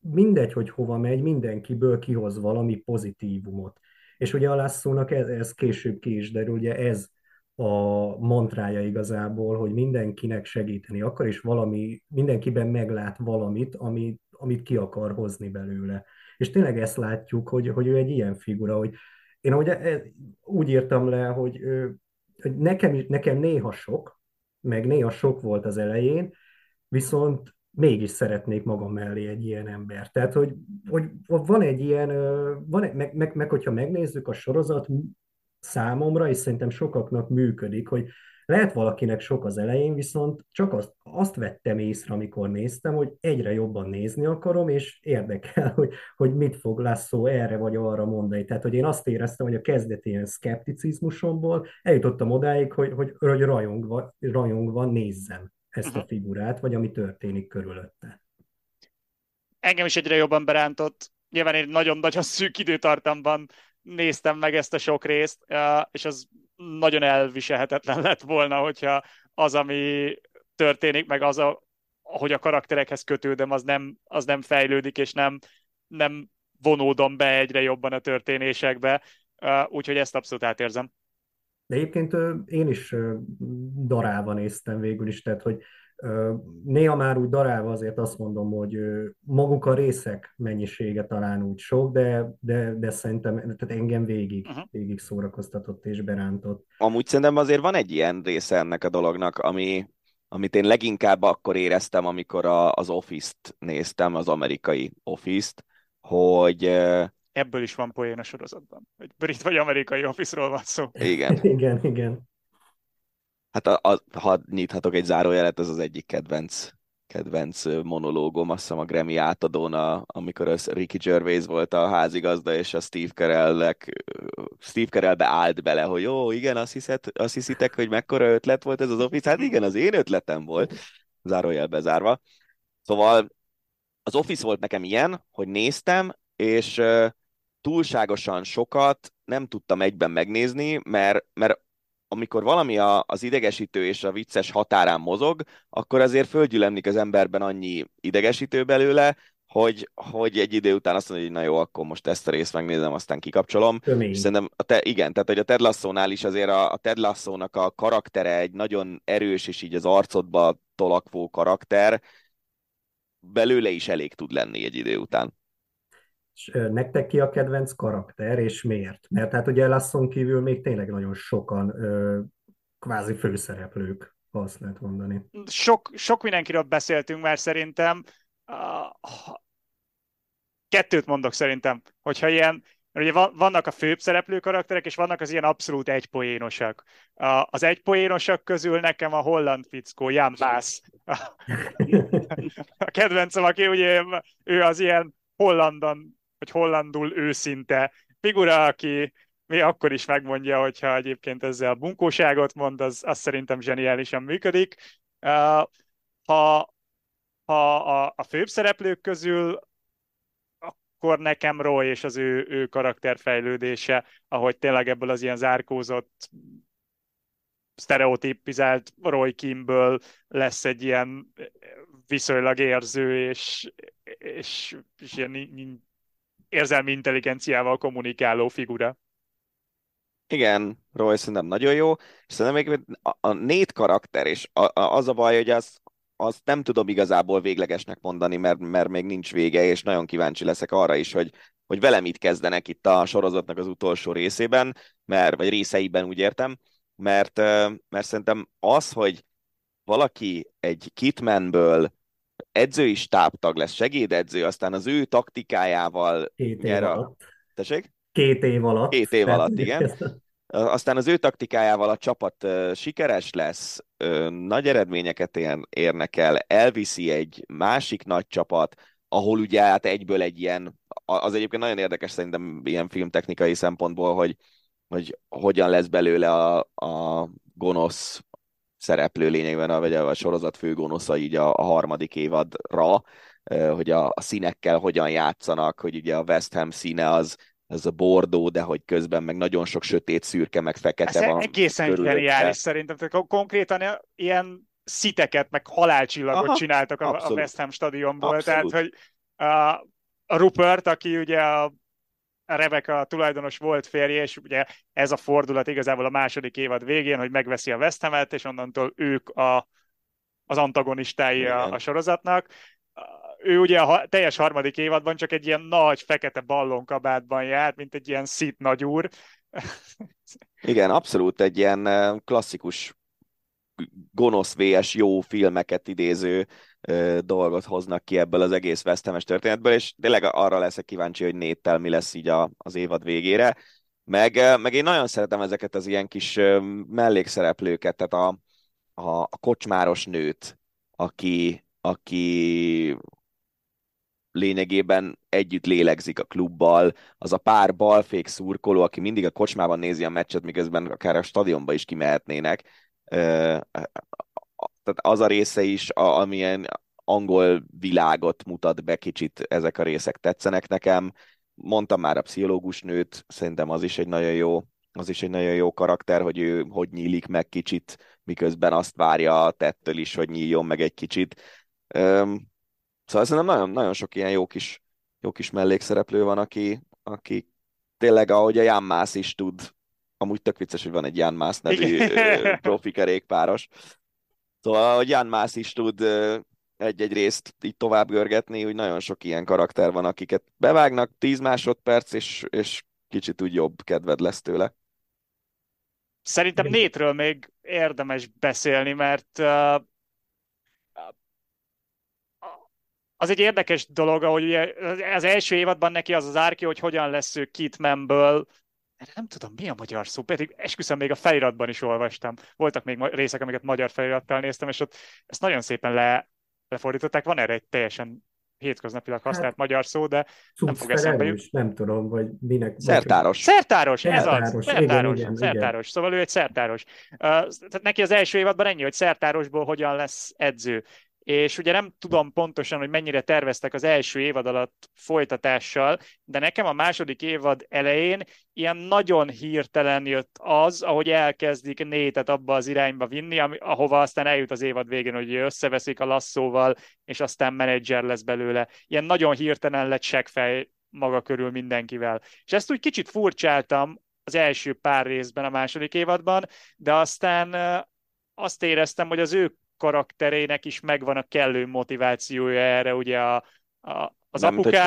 mindegy, hogy hova megy, mindenkiből kihoz valami pozitívumot. És ugye a Lasszónak ez, ez később ki is derül, ugye ez a mantrája igazából, hogy mindenkinek segíteni akar, és valami, mindenkiben meglát valamit, amit, amit ki akar hozni belőle. És tényleg ezt látjuk, hogy, hogy ő egy ilyen figura, hogy én ugye e, úgy írtam le, hogy, hogy nekem, nekem néha sok, meg néha sok volt az elején, viszont mégis szeretnék magam mellé egy ilyen ember. Tehát, hogy, hogy van egy ilyen, van, egy, meg, meg, meg hogyha megnézzük a sorozat számomra, és szerintem sokaknak működik, hogy lehet valakinek sok az elején, viszont csak azt, azt vettem észre, amikor néztem, hogy egyre jobban nézni akarom, és érdekel, (laughs) hogy, hogy mit fog Lasszó erre vagy arra mondani. Tehát, hogy én azt éreztem, hogy a kezdeti ilyen szkepticizmusomból eljutottam odáig, hogy, hogy, hogy rajongva, rajongva nézzem ezt a mhm. figurát, vagy ami történik körülötte. Engem is egyre jobban berántott. Nyilván én nagyon-nagyon szűk időtartamban néztem meg ezt a sok részt, és az nagyon elviselhetetlen (laughs) lett volna, hogyha az, ami történik, meg az, a, ahogy a karakterekhez kötődöm, az nem, az nem fejlődik, és nem, nem vonódom be egyre jobban a történésekbe, úgyhogy ezt abszolút átérzem. De egyébként én is darálva néztem végül is, tehát hogy Néha már úgy darálva azért azt mondom, hogy maguk a részek mennyisége talán úgy sok, de, de, de szerintem tehát engem végig, uh-huh. végig szórakoztatott és berántott. Amúgy szerintem azért van egy ilyen része ennek a dolognak, ami, amit én leginkább akkor éreztem, amikor a, az Office-t néztem, az amerikai Office-t, hogy Ebből is van poén a sorozatban, hogy brit vagy amerikai Office-ról van szó. Igen. (laughs) igen, igen. Hát a, a, ha nyithatok egy zárójelet, ez az egyik kedvenc kedvenc monológom, azt hiszem a Grammy átadón, a, amikor az Ricky Gervais volt a házigazda, és a Steve Carellnek, Steve Carellbe állt bele, hogy jó, igen, azt, hiszed, azt hiszitek, hogy mekkora ötlet volt ez az Office? Hát igen, az én ötletem volt, zárójel bezárva. Szóval az Office volt nekem ilyen, hogy néztem, és túlságosan sokat nem tudtam egyben megnézni, mert, mert amikor valami a, az idegesítő és a vicces határán mozog, akkor azért földgyülemlik az emberben annyi idegesítő belőle, hogy, hogy egy idő után azt mondja, hogy na jó, akkor most ezt a részt megnézem, aztán kikapcsolom. És szerintem, a te, igen, tehát hogy a Ted Lasso-nál is azért a, a Ted Lasso-nak a karaktere egy nagyon erős és így az arcodba tolakvó karakter, belőle is elég tud lenni egy idő után. És nektek ki a kedvenc karakter, és miért? Mert hát ugye Lasson kívül még tényleg nagyon sokan kvázi főszereplők, ha azt lehet mondani. Sok, sok mindenkiről beszéltünk már szerintem. Kettőt mondok szerintem, hogyha ilyen, ugye vannak a főbb szereplő karakterek, és vannak az ilyen abszolút egypoénosak. Az egypoénosak közül nekem a holland fickó, Jan Bass. (laughs) A kedvencem, aki ugye ő az ilyen hollandan hogy hollandul őszinte figura, aki mi akkor is megmondja, hogyha egyébként ezzel bunkóságot mond, az, az szerintem zseniálisan működik. Ha, ha a, a főbb szereplők közül akkor nekem Roy és az ő, ő karakterfejlődése, ahogy tényleg ebből az ilyen zárkózott sztereotipizált Roy Kimből lesz egy ilyen viszonylag érző és, és, és ilyen érzelmi intelligenciával kommunikáló figura. Igen, Roy szerintem nagyon jó, és szerintem még a, a nét karakter, és a, a, az a baj, hogy az, nem tudom igazából véglegesnek mondani, mert, mert még nincs vége, és nagyon kíváncsi leszek arra is, hogy, hogy vele mit kezdenek itt a sorozatnak az utolsó részében, mert, vagy részeiben úgy értem, mert, mert szerintem az, hogy valaki egy Kitmanből edzői stábtag lesz, segédedző, aztán az ő taktikájával Két év a... alatt. Tessék? Két év alatt. Két év alatt, igen. Aztán az ő taktikájával a csapat sikeres lesz, nagy eredményeket érnek el, elviszi egy másik nagy csapat, ahol ugye hát egyből egy ilyen, az egyébként nagyon érdekes szerintem ilyen filmtechnikai szempontból, hogy, hogy hogyan lesz belőle a, a gonosz szereplő lényegben, vagy a sorozat főgonosza így a, a harmadik évadra, hogy a, a színekkel hogyan játszanak, hogy ugye a West Ham színe az, az a bordó, de hogy közben meg nagyon sok sötét szürke, meg fekete Ez van. egészen geniális szerintem. Tehát konkrétan ilyen sziteket, meg halálcsillagot Aha, csináltak a, a West Ham stadionból. Abszolút. Tehát, hogy a, a Rupert, aki ugye a Rebecca tulajdonos volt férje, és ugye ez a fordulat igazából a második évad végén, hogy megveszi a West Ham-et, és onnantól ők a, az antagonistái a, a sorozatnak. Ő ugye a teljes harmadik évadban csak egy ilyen nagy fekete ballonkabátban járt, mint egy ilyen szit nagyúr. Igen, abszolút egy ilyen klasszikus gonosz VS jó filmeket idéző dolgot hoznak ki ebből az egész vesztemes történetből, és tényleg arra leszek kíváncsi, hogy néttel mi lesz így a, az évad végére. Meg, meg én nagyon szeretem ezeket az ilyen kis mellékszereplőket, tehát a, a, a kocsmáros nőt, aki, aki lényegében együtt lélegzik a klubbal, az a pár balfék szurkoló, aki mindig a kocsmában nézi a meccset, miközben akár a stadionba is kimehetnének, tehát az a része is, a, amilyen angol világot mutat be kicsit, ezek a részek tetszenek nekem. Mondtam már a pszichológus nőt, szerintem az is egy nagyon jó, az is egy nagyon jó karakter, hogy ő hogy nyílik meg kicsit, miközben azt várja a tettől is, hogy nyíljon meg egy kicsit. Üm, szóval szerintem nagyon, nagyon sok ilyen jó kis, jó kis mellékszereplő van, aki, aki tényleg, ahogy a Jan Mász is tud amúgy tök vicces, hogy van egy Jan Mász nevű profi kerékpáros. Szóval, hogy Jan Mász is tud egy-egy részt így tovább görgetni, hogy nagyon sok ilyen karakter van, akiket bevágnak 10 másodperc, és, és kicsit úgy jobb kedved lesz tőle. Szerintem Nétről még érdemes beszélni, mert uh, az egy érdekes dolog, hogy ugye az első évadban neki az az árki, hogy hogyan lesz ő Kitmanből erre nem tudom, mi a magyar szó, pedig esküszöm még a feliratban is olvastam. Voltak még részek, amiket magyar felirattal néztem, és ott ezt nagyon szépen le, lefordították. Van erre egy teljesen hétköznapilag használt hát, magyar szó, de nem fog eszembe jutni. Nem tudom, vagy minek. Szertáros. Szertáros, ez szertáros, az. Szertáros, igen, igen, szertáros. Igen. Szóval ő egy szertáros. Uh, tehát neki az első évadban ennyi, hogy szertárosból hogyan lesz edző és ugye nem tudom pontosan, hogy mennyire terveztek az első évad alatt folytatással, de nekem a második évad elején ilyen nagyon hirtelen jött az, ahogy elkezdik nétet abba az irányba vinni, ami, ahova aztán eljut az évad végén, hogy összeveszik a lasszóval, és aztán menedzser lesz belőle. Ilyen nagyon hirtelen lett seggfej maga körül mindenkivel. És ezt úgy kicsit furcsáltam az első pár részben a második évadban, de aztán azt éreztem, hogy az ő karakterének is megvan a kellő motivációja erre, ugye a, a, az Nem, apukája...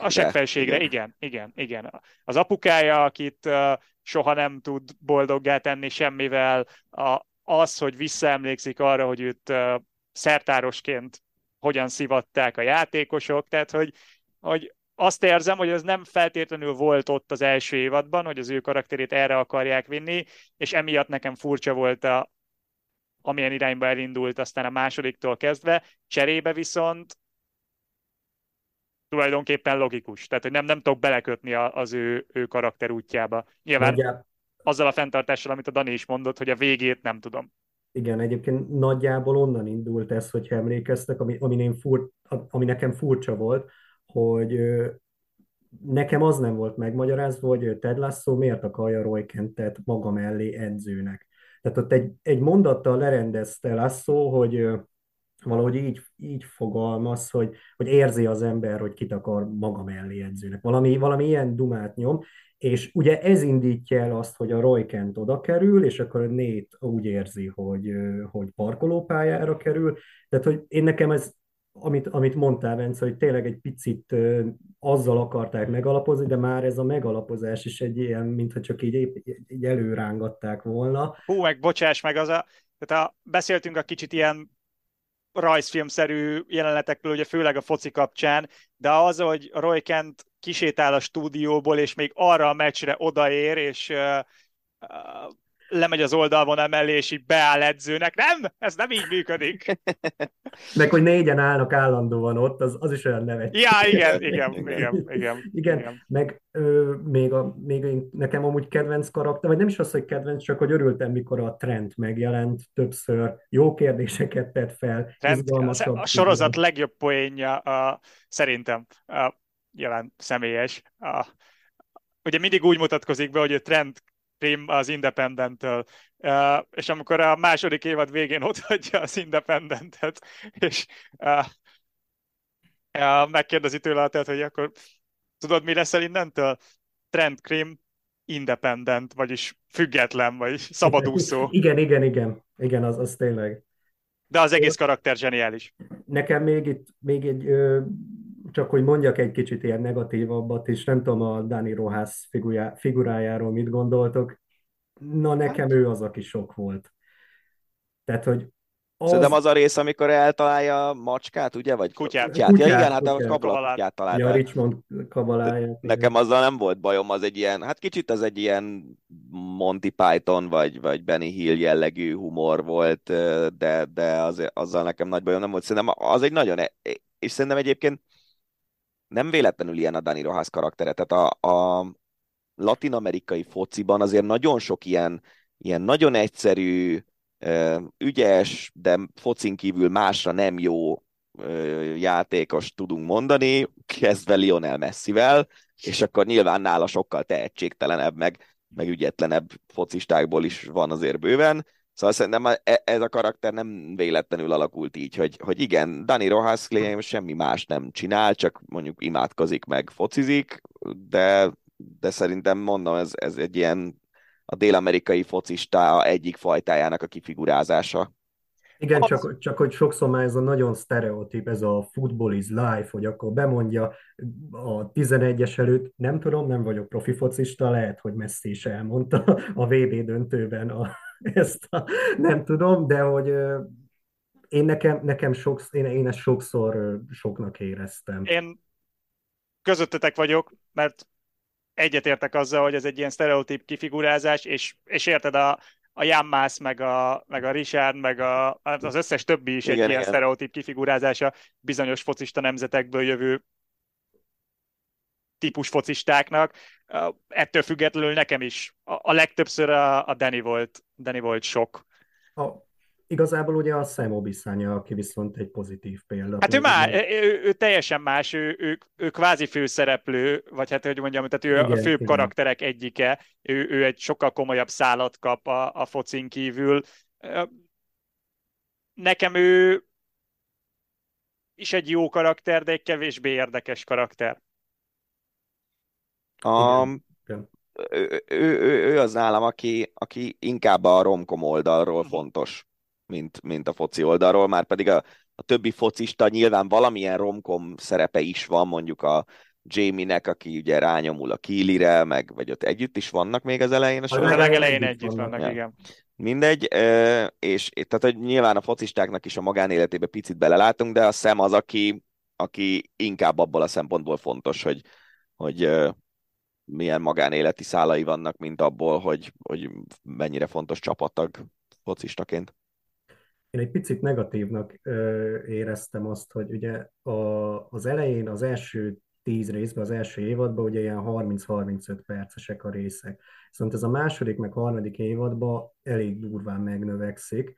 A segfejségre, igen. igen, igen, igen. Az apukája, akit uh, soha nem tud boldoggá tenni semmivel, a, az, hogy visszaemlékszik arra, hogy őt uh, szertárosként hogyan szivatták a játékosok, tehát hogy, hogy azt érzem, hogy ez nem feltétlenül volt ott az első évadban, hogy az ő karakterét erre akarják vinni, és emiatt nekem furcsa volt a, amilyen irányba elindult aztán a másodiktól kezdve, cserébe viszont tulajdonképpen logikus. Tehát, hogy nem, nem tudok belekötni az ő, ő karakter útjába. Nyilván Nagyjá... azzal a fenntartással, amit a Dani is mondott, hogy a végét nem tudom. Igen, egyébként nagyjából onnan indult ez, hogy emlékeztek, ami, ami, én fur, ami nekem furcsa volt, hogy nekem az nem volt megmagyarázva, hogy Ted Lasso miért akarja Roy Kentet maga mellé edzőnek. Tehát ott egy, egy mondattal lerendezte Lasso, hogy valahogy így, így fogalmaz, hogy, hogy érzi az ember, hogy kit akar maga mellé edzőnek. Valami, valami ilyen dumát nyom, és ugye ez indítja el azt, hogy a Roy Kent oda kerül, és akkor a Nate úgy érzi, hogy, hogy parkolópályára kerül. Tehát, hogy én nekem ez amit, amit mondtál, Bence, hogy tényleg egy picit azzal akarták megalapozni, de már ez a megalapozás is egy ilyen, mintha csak így, így előrángatták volna. Hú, meg bocsáss meg, az a, tehát a, beszéltünk a kicsit ilyen rajzfilmszerű jelenetekről, ugye főleg a foci kapcsán, de az, hogy Roy Kent kisétál a stúdióból, és még arra a meccsre odaér, és uh, uh, lemegy az oldalon emellé, és így beáll edzőnek. Nem, ez nem így működik. (laughs) Meg, hogy négyen állnak állandóan ott, az, az is olyan nevet. Ja, igen, igen, igen, igen. Igen, igen. meg ö, még, a, még nekem amúgy kedvenc karakter, vagy nem is az, hogy kedvenc, csak hogy örültem, mikor a trend megjelent többször, jó kérdéseket tett fel, Trent, A sorozat legjobb poénja a, szerintem a, jelen személyes. A, ugye mindig úgy mutatkozik be, hogy a trend Prim az Independent-től. Uh, és amikor a második évad végén odaadja az Independentet, és uh, uh, megkérdezi tőle a hogy akkor tudod, mi leszel innentől? Trend Krim independent, vagyis független, vagy szabadúszó. (laughs) Igen, igen, igen. Igen, az, az tényleg. De az egész karakter zseniális. Nekem még itt, még egy, ö, csak hogy mondjak egy kicsit ilyen negatívabbat, és nem tudom a Dani Rohász figurájáról mit gondoltok. Na, nekem ő az, aki sok volt. Tehát, hogy az... Szerintem az a rész, amikor eltalálja a macskát, ugye? Vagy kutyát. kutyát. kutyát ja, igen, hát a kabalát találta. Ja, Richmond kabaláját. Nekem azzal nem volt bajom, az egy ilyen, hát kicsit az egy ilyen Monty Python vagy, vagy Benny Hill jellegű humor volt, de, de az, azzal nekem nagy bajom nem volt. Szerintem az egy nagyon, e- és szerintem egyébként nem véletlenül ilyen a Dani Rojas karaktere. Tehát a, a latin-amerikai fociban azért nagyon sok ilyen, ilyen nagyon egyszerű, ügyes, de focin kívül másra nem jó játékos tudunk mondani, kezdve Lionel Messivel, és akkor nyilván nála sokkal tehetségtelenebb, meg, meg ügyetlenebb focistákból is van azért bőven. Szóval szerintem e, ez a karakter nem véletlenül alakult így, hogy, hogy igen, Dani Rojas semmi más nem csinál, csak mondjuk imádkozik meg focizik, de, de szerintem mondom, ez, ez egy ilyen a dél-amerikai focista egyik fajtájának a kifigurázása. Igen, az... csak, csak hogy sokszor már ez a nagyon sztereotíp, ez a football is life, hogy akkor bemondja a 11-es előtt, nem tudom, nem vagyok profi focista, lehet, hogy Messi is elmondta a VB döntőben a, (laughs) ezt a, nem tudom, de hogy én nekem, nekem sok, én, én ezt sokszor soknak éreztem. Én közöttetek vagyok, mert egyetértek azzal, hogy ez egy ilyen sztereotíp kifigurázás, és, és érted, a, a Jammász, meg a, meg a Richard, meg a, az összes többi is igen, egy igen. ilyen sztereotíp kifigurázása bizonyos focista nemzetekből jövő típus focistáknak. Ettől függetlenül nekem is a, a legtöbbször a, a Danny volt, Danny volt sok. A, igazából ugye a Sam Obiszánya, aki viszont egy pozitív példa. Hát ő már, ő, ő, ő teljesen más, ő, ő, ő kvázi főszereplő, vagy hát hogy mondjam, tehát ő igen, a főbb igen. karakterek egyike, ő, ő egy sokkal komolyabb szállat kap a, a focin kívül. Nekem ő is egy jó karakter, de egy kevésbé érdekes karakter. Igen. Ő, ő, ő, ő az nálam, aki, aki inkább a romkom oldalról mhm. fontos, mint, mint a foci oldalról, már pedig a, a többi focista nyilván valamilyen romkom szerepe is van, mondjuk a Jamie-nek, aki ugye rányomul a Killire, meg vagy ott együtt is vannak még az elején. A, a legelején együtt, együtt vannak, ja. igen. Mindegy, és tehát hogy nyilván a focistáknak is a magánéletébe picit belelátunk, de a szem az, aki, aki inkább abból a szempontból fontos, hogy, hogy milyen magánéleti szálai vannak, mint abból, hogy, hogy mennyire fontos csapattag focistaként. Én egy picit negatívnak ö, éreztem azt, hogy ugye a, az elején, az első tíz részben, az első évadban ugye ilyen 30-35 percesek a részek. Viszont ez a második, meg harmadik évadban elég durván megnövekszik.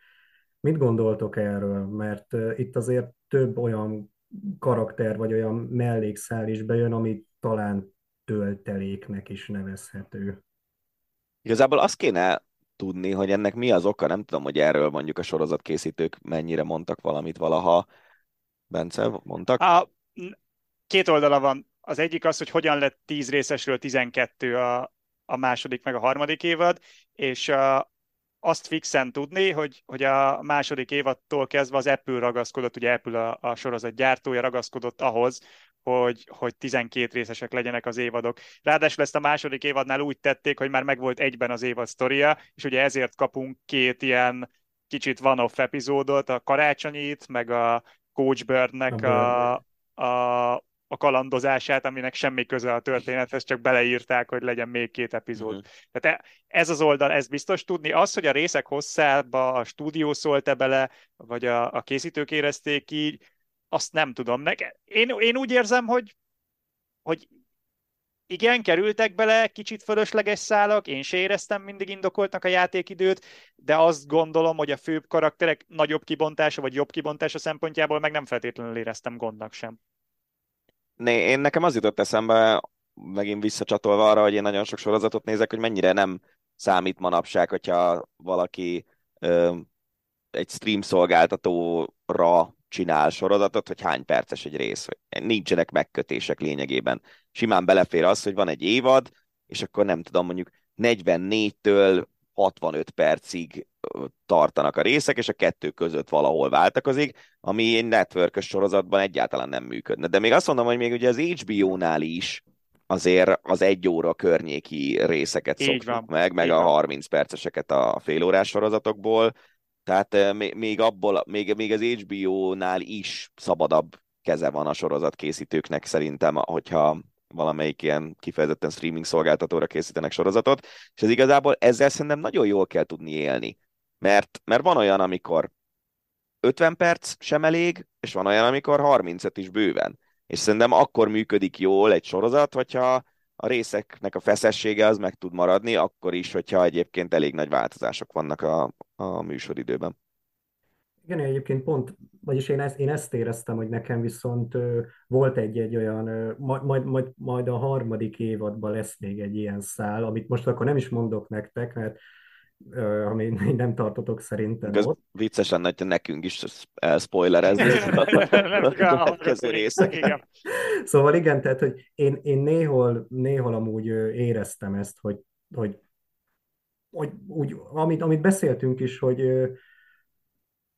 Mit gondoltok erről? Mert itt azért több olyan karakter, vagy olyan mellékszál is bejön, ami talán tölteléknek is nevezhető. Igazából azt kéne tudni, hogy ennek mi az oka, nem tudom, hogy erről mondjuk a sorozatkészítők mennyire mondtak valamit valaha. Bence, mondtak? A, két oldala van. Az egyik az, hogy hogyan lett 10 részesről 12 a, a második meg a harmadik évad, és a, azt fixen tudni, hogy, hogy a második évattól kezdve az Apple ragaszkodott, ugye Apple a, a sorozat gyártója ragaszkodott ahhoz, hogy, hogy 12 részesek legyenek az évadok. Ráadásul ezt a második évadnál úgy tették, hogy már megvolt egyben az évad sztoria, és ugye ezért kapunk két ilyen kicsit van-off epizódot, a karácsonyit, meg a Coach Birdnek a, a, a kalandozását, aminek semmi köze a történethez, csak beleírták, hogy legyen még két epizód. Uh-huh. Tehát e, ez az oldal, ez biztos tudni. Az, hogy a részek hosszába a stúdió szólt-e bele, vagy a, a készítők érezték így, azt nem tudom. Neke, én, én úgy érzem, hogy, hogy igen, kerültek bele kicsit fölösleges szálak, én se éreztem mindig indokoltnak a játékidőt, de azt gondolom, hogy a főbb karakterek nagyobb kibontása vagy jobb kibontása szempontjából meg nem feltétlenül éreztem gondnak sem. Né, én nekem az jutott eszembe, megint visszacsatolva arra, hogy én nagyon sok sorozatot nézek, hogy mennyire nem számít manapság, hogyha valaki ö, egy stream szolgáltatóra csinál sorozatot, hogy hány perces egy rész. Nincsenek megkötések lényegében. Simán belefér az, hogy van egy évad, és akkor nem tudom, mondjuk 44-től 65 percig tartanak a részek, és a kettő között valahol váltakozik, ami egy network sorozatban egyáltalán nem működne. De még azt mondom, hogy még ugye az HBO-nál is azért az egy óra környéki részeket Így szoktuk van. meg, meg Így a 30 perceseket a félórás sorozatokból, tehát még abból, még, még az HBO-nál is szabadabb keze van a sorozat készítőknek szerintem, hogyha valamelyik ilyen kifejezetten streaming szolgáltatóra készítenek sorozatot, és ez igazából ezzel szerintem nagyon jól kell tudni élni. Mert, mert van olyan, amikor 50 perc sem elég, és van olyan, amikor 35 is bőven. És szerintem akkor működik jól egy sorozat, hogyha a részeknek a feszessége az meg tud maradni, akkor is, hogyha egyébként elég nagy változások vannak a, a műsoridőben. Igen, egyébként pont, vagyis én ezt, én ezt éreztem, hogy nekem viszont ö, volt egy-egy olyan, ö, majd, majd, majd a harmadik évadban lesz még egy ilyen szál, amit most akkor nem is mondok nektek, mert ami nem tartotok szerintem Ez ott. vicces lenne, hogy nekünk is elspoilerezni a következő részek. Szóval igen, tehát, hogy én, én néhol, néhol amúgy éreztem ezt, hogy, hogy, hogy úgy, amit, amit beszéltünk is, hogy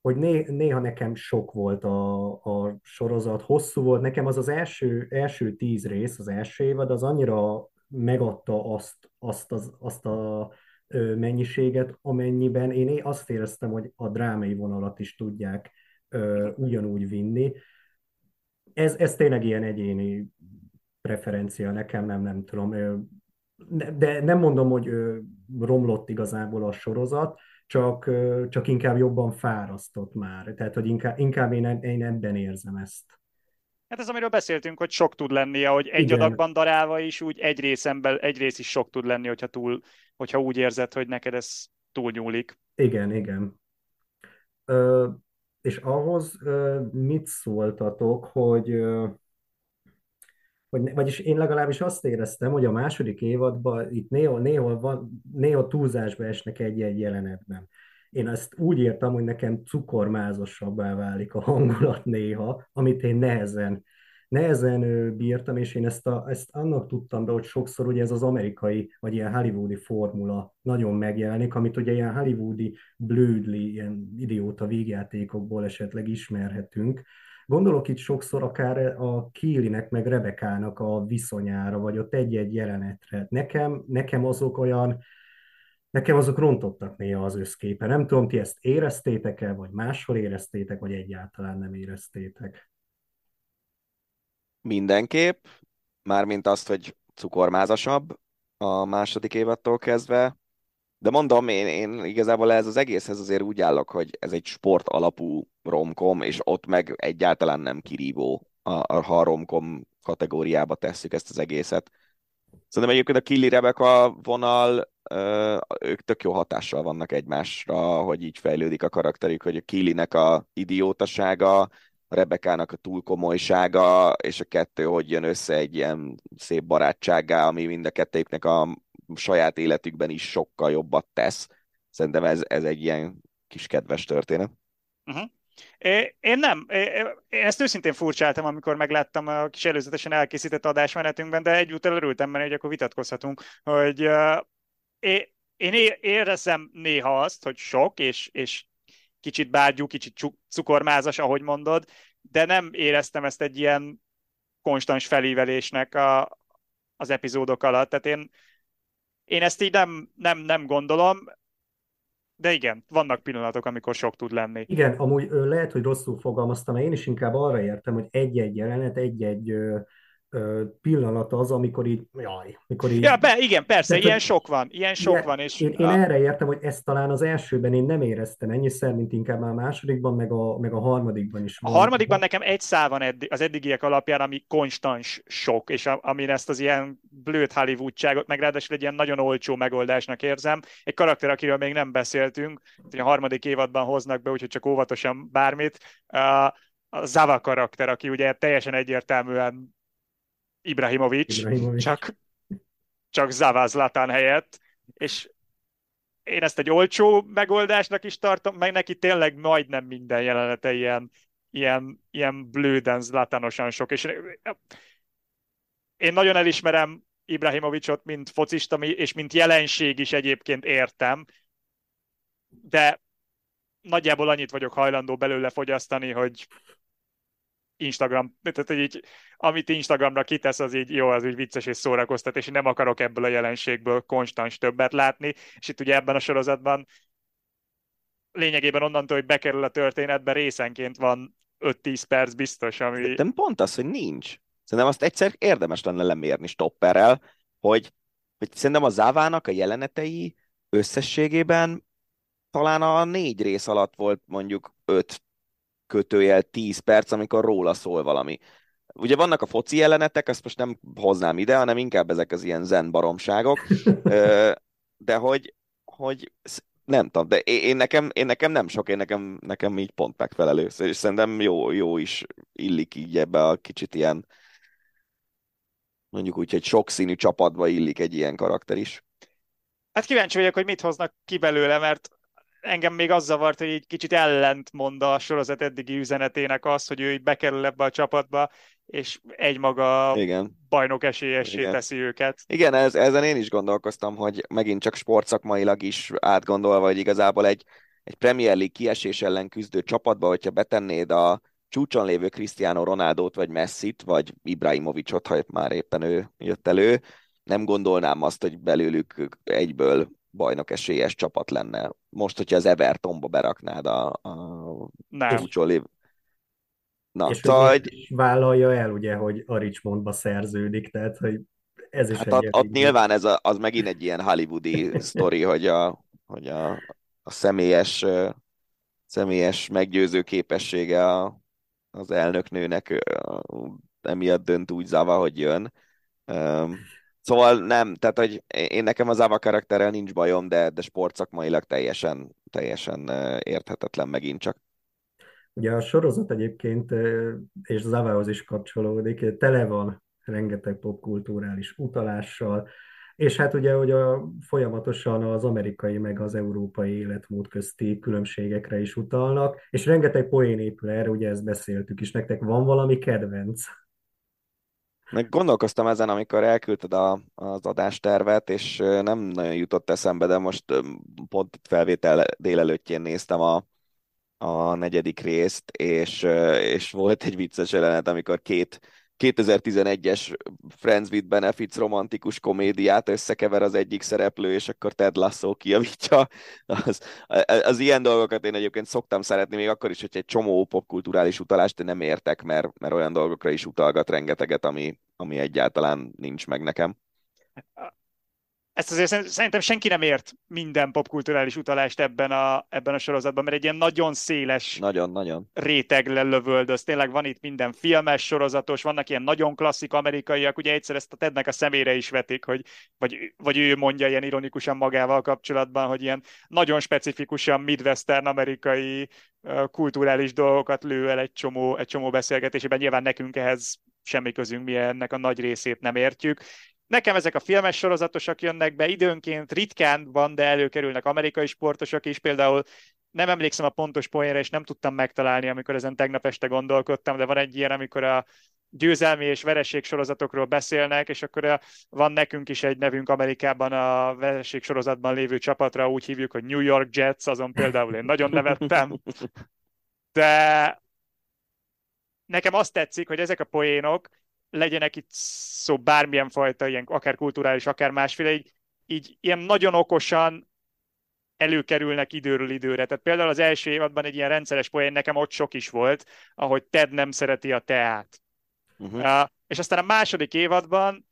hogy né, néha nekem sok volt a, a sorozat, hosszú volt. Nekem az az első, első tíz rész, az első évad, az annyira megadta azt, azt, az, azt a mennyiséget, amennyiben én azt éreztem, hogy a drámai vonalat is tudják ugyanúgy vinni. Ez, ez tényleg ilyen egyéni preferencia nekem, nem, nem tudom. de nem mondom, hogy romlott igazából a sorozat, csak, csak inkább jobban fárasztott már. Tehát, hogy inkább, inkább én, én ebben érzem ezt. Hát ez, amiről beszéltünk, hogy sok tud lenni, hogy egy Igen. adagban darálva is, úgy egy részemben, egy rész is sok tud lenni, hogyha, túl, hogyha úgy érzed, hogy neked ez túl nyúlik. Igen, igen. Ö, és ahhoz ö, mit szóltatok, hogy ö, hogy, vagyis én legalábbis azt éreztem, hogy a második évadban itt néha, néha, van, néha túlzásba esnek egy-egy jelenetben. Én ezt úgy értem, hogy nekem cukormázosabbá válik a hangulat néha, amit én nehezen, nehezen bírtam, és én ezt, a, ezt annak tudtam be, hogy sokszor ugye ez az amerikai, vagy ilyen hollywoodi formula nagyon megjelenik, amit ugye ilyen hollywoodi blödli, ilyen idióta vígjátékokból esetleg ismerhetünk, Gondolok itt sokszor akár a Kílinek meg Rebekának a viszonyára, vagy ott egy-egy jelenetre. Nekem, nekem azok olyan, nekem azok rontottak néha az összképe. Nem tudom, ti ezt éreztétek-e, vagy máshol éreztétek, vagy egyáltalán nem éreztétek. Mindenképp, mármint azt, hogy cukormázasabb a második évattól kezdve, de mondom, én, én igazából ez az egészhez azért úgy állok, hogy ez egy sport alapú romkom, és ott meg egyáltalán nem kirívó, a, a, ha a romkom kategóriába tesszük ezt az egészet. Szerintem egyébként a Killy Rebecca vonal, ők tök jó hatással vannak egymásra, hogy így fejlődik a karakterük, hogy a Killinek a idiótasága, a Rebekának a túl komolysága, és a kettő, hogy jön össze egy ilyen szép barátsággá, ami mind a kettőknek a saját életükben is sokkal jobbat tesz. Szerintem ez, ez egy ilyen kis kedves történet. Uh-huh. Én nem. Én ezt őszintén furcsáltam, amikor megláttam a kis előzetesen elkészített adásmenetünkben, de egyúttal örültem benne, hogy akkor vitatkozhatunk, hogy én érezem néha azt, hogy sok, és, és kicsit bárgyú, kicsit cukormázas, ahogy mondod, de nem éreztem ezt egy ilyen konstans felívelésnek a, az epizódok alatt. Tehát én én ezt így nem, nem, nem gondolom, de igen, vannak pillanatok, amikor sok tud lenni. Igen, amúgy lehet, hogy rosszul fogalmaztam, én is inkább arra értem, hogy egy-egy jelenet, egy-egy pillanat az, amikor így, jaj, mikor így... Ja, be, igen, persze, Tehát, ilyen sok van, ilyen sok ilyen, van. És, én, én erre értem, hogy ezt talán az elsőben én nem éreztem ennyiszer, mint inkább már a másodikban, meg a, meg a harmadikban is. A harmadikban nekem egy szál van eddig, az eddigiek alapján, ami konstans sok, és a, amin ezt az ilyen blőtt Hollywoodságot, meg ráadásul egy ilyen nagyon olcsó megoldásnak érzem. Egy karakter, akiről még nem beszéltünk, hogy a harmadik évadban hoznak be, úgyhogy csak óvatosan bármit. A Zava karakter, aki ugye teljesen egyértelműen Ibrahimovic, Ibrahimovic. csak, csak Zavaz Latán helyett, és én ezt egy olcsó megoldásnak is tartom, meg neki tényleg majdnem minden jelenete ilyen, ilyen, ilyen blőden, zlatánosan sok, és én nagyon elismerem Ibrahimovicot, mint focista, és mint jelenség is egyébként értem, de nagyjából annyit vagyok hajlandó belőle fogyasztani, hogy Instagram, tehát így, amit Instagramra kitesz, az így jó, az úgy vicces és szórakoztat, és én nem akarok ebből a jelenségből konstans többet látni, és itt ugye ebben a sorozatban lényegében onnantól, hogy bekerül a történetbe, részenként van 5-10 perc biztos, ami... De pont az, hogy nincs. Szerintem azt egyszer érdemes lenne lemérni stopperrel, hogy, hogy szerintem a Závának a jelenetei összességében talán a négy rész alatt volt mondjuk öt kötőjel 10 perc, amikor róla szól valami. Ugye vannak a foci jelenetek, ezt most nem hoznám ide, hanem inkább ezek az ilyen zen baromságok, de hogy, hogy nem tudom, de én nekem, én nekem nem sok, én nekem, nekem így pont megfelelő, és szerintem jó, jó is illik így ebbe a kicsit ilyen mondjuk úgy, hogy sokszínű csapatba illik egy ilyen karakter is. Hát kíváncsi vagyok, hogy mit hoznak ki belőle, mert engem még az zavart, hogy egy kicsit ellentmond a sorozat eddigi üzenetének az, hogy ő így bekerül ebbe a csapatba, és egymaga Igen. bajnok esélyessé Igen. teszi őket. Igen, ez, ezen én is gondolkoztam, hogy megint csak sportszakmailag is átgondolva, hogy igazából egy, egy Premier League kiesés ellen küzdő csapatba, hogyha betennéd a csúcson lévő Cristiano Ronaldot, vagy Messit, vagy Ibrahimovicot, ha már éppen ő jött elő, nem gondolnám azt, hogy belőlük egyből bajnok esélyes csapat lenne. Most, hogyha az Evertonba beraknád a, a Csúcsoli... Na, és szóval, hogy vállalja el, ugye, hogy a Richmondba szerződik, tehát, hogy ez is hát egy ott, ott nyilván ez a, az megint egy ilyen hollywoodi (laughs) sztori, hogy a, hogy a, a személyes, személyes meggyőző képessége a, az elnöknőnek ö, emiatt dönt úgy Zava, hogy jön. Öm, Szóval nem, tehát hogy én nekem az Ava karakterrel nincs bajom, de, de sportszakmailag teljesen, teljesen érthetetlen megint csak. Ugye a sorozat egyébként, és Zavához is kapcsolódik, tele van rengeteg popkulturális utalással, és hát ugye, hogy a, folyamatosan az amerikai meg az európai életmód közti különbségekre is utalnak, és rengeteg poén épül erre, ugye ezt beszéltük is, nektek van valami kedvenc? Meg gondolkoztam ezen, amikor elküldted a, az adástervet, és nem nagyon jutott eszembe, de most pont felvétel délelőttjén néztem a, a negyedik részt, és, és volt egy vicces jelenet, amikor két 2011-es Friends with Benefits romantikus komédiát összekever az egyik szereplő, és akkor Ted Lasso kijavítja. Az, az ilyen dolgokat én egyébként szoktam szeretni, még akkor is, hogy egy csomó popkulturális utalást én nem értek, mert, mert olyan dolgokra is utalgat rengeteget, ami, ami egyáltalán nincs meg nekem. Ezt azért szerint- szerintem senki nem ért minden popkulturális utalást ebben a, ebben a sorozatban, mert egy ilyen nagyon széles Nagyon-nagyon. réteg lelövöldöz. Tényleg van itt minden filmes, sorozatos, vannak ilyen nagyon klasszik amerikaiak, ugye egyszer ezt a Tednek a szemére is vetik, hogy, vagy, vagy ő mondja ilyen ironikusan magával kapcsolatban, hogy ilyen nagyon specifikusan midwestern amerikai kulturális dolgokat lő el egy csomó, egy csomó beszélgetésében. Nyilván nekünk ehhez semmi közünk, mi ennek a nagy részét nem értjük. Nekem ezek a filmes sorozatosak jönnek be, időnként ritkán van, de előkerülnek amerikai sportosok is, például nem emlékszem a pontos poénra, és nem tudtam megtalálni, amikor ezen tegnap este gondolkodtam, de van egy ilyen, amikor a győzelmi és vereség sorozatokról beszélnek, és akkor a, van nekünk is egy nevünk Amerikában a vereség sorozatban lévő csapatra, úgy hívjuk, hogy New York Jets, azon például én nagyon nevettem, de nekem azt tetszik, hogy ezek a poénok legyenek itt szó bármilyen fajta, ilyen akár kulturális, akár másféle, így, így ilyen nagyon okosan előkerülnek időről időre. Tehát például az első évadban egy ilyen rendszeres poén nekem ott sok is volt, ahogy Ted nem szereti a teát. Uh-huh. Uh, és aztán a második évadban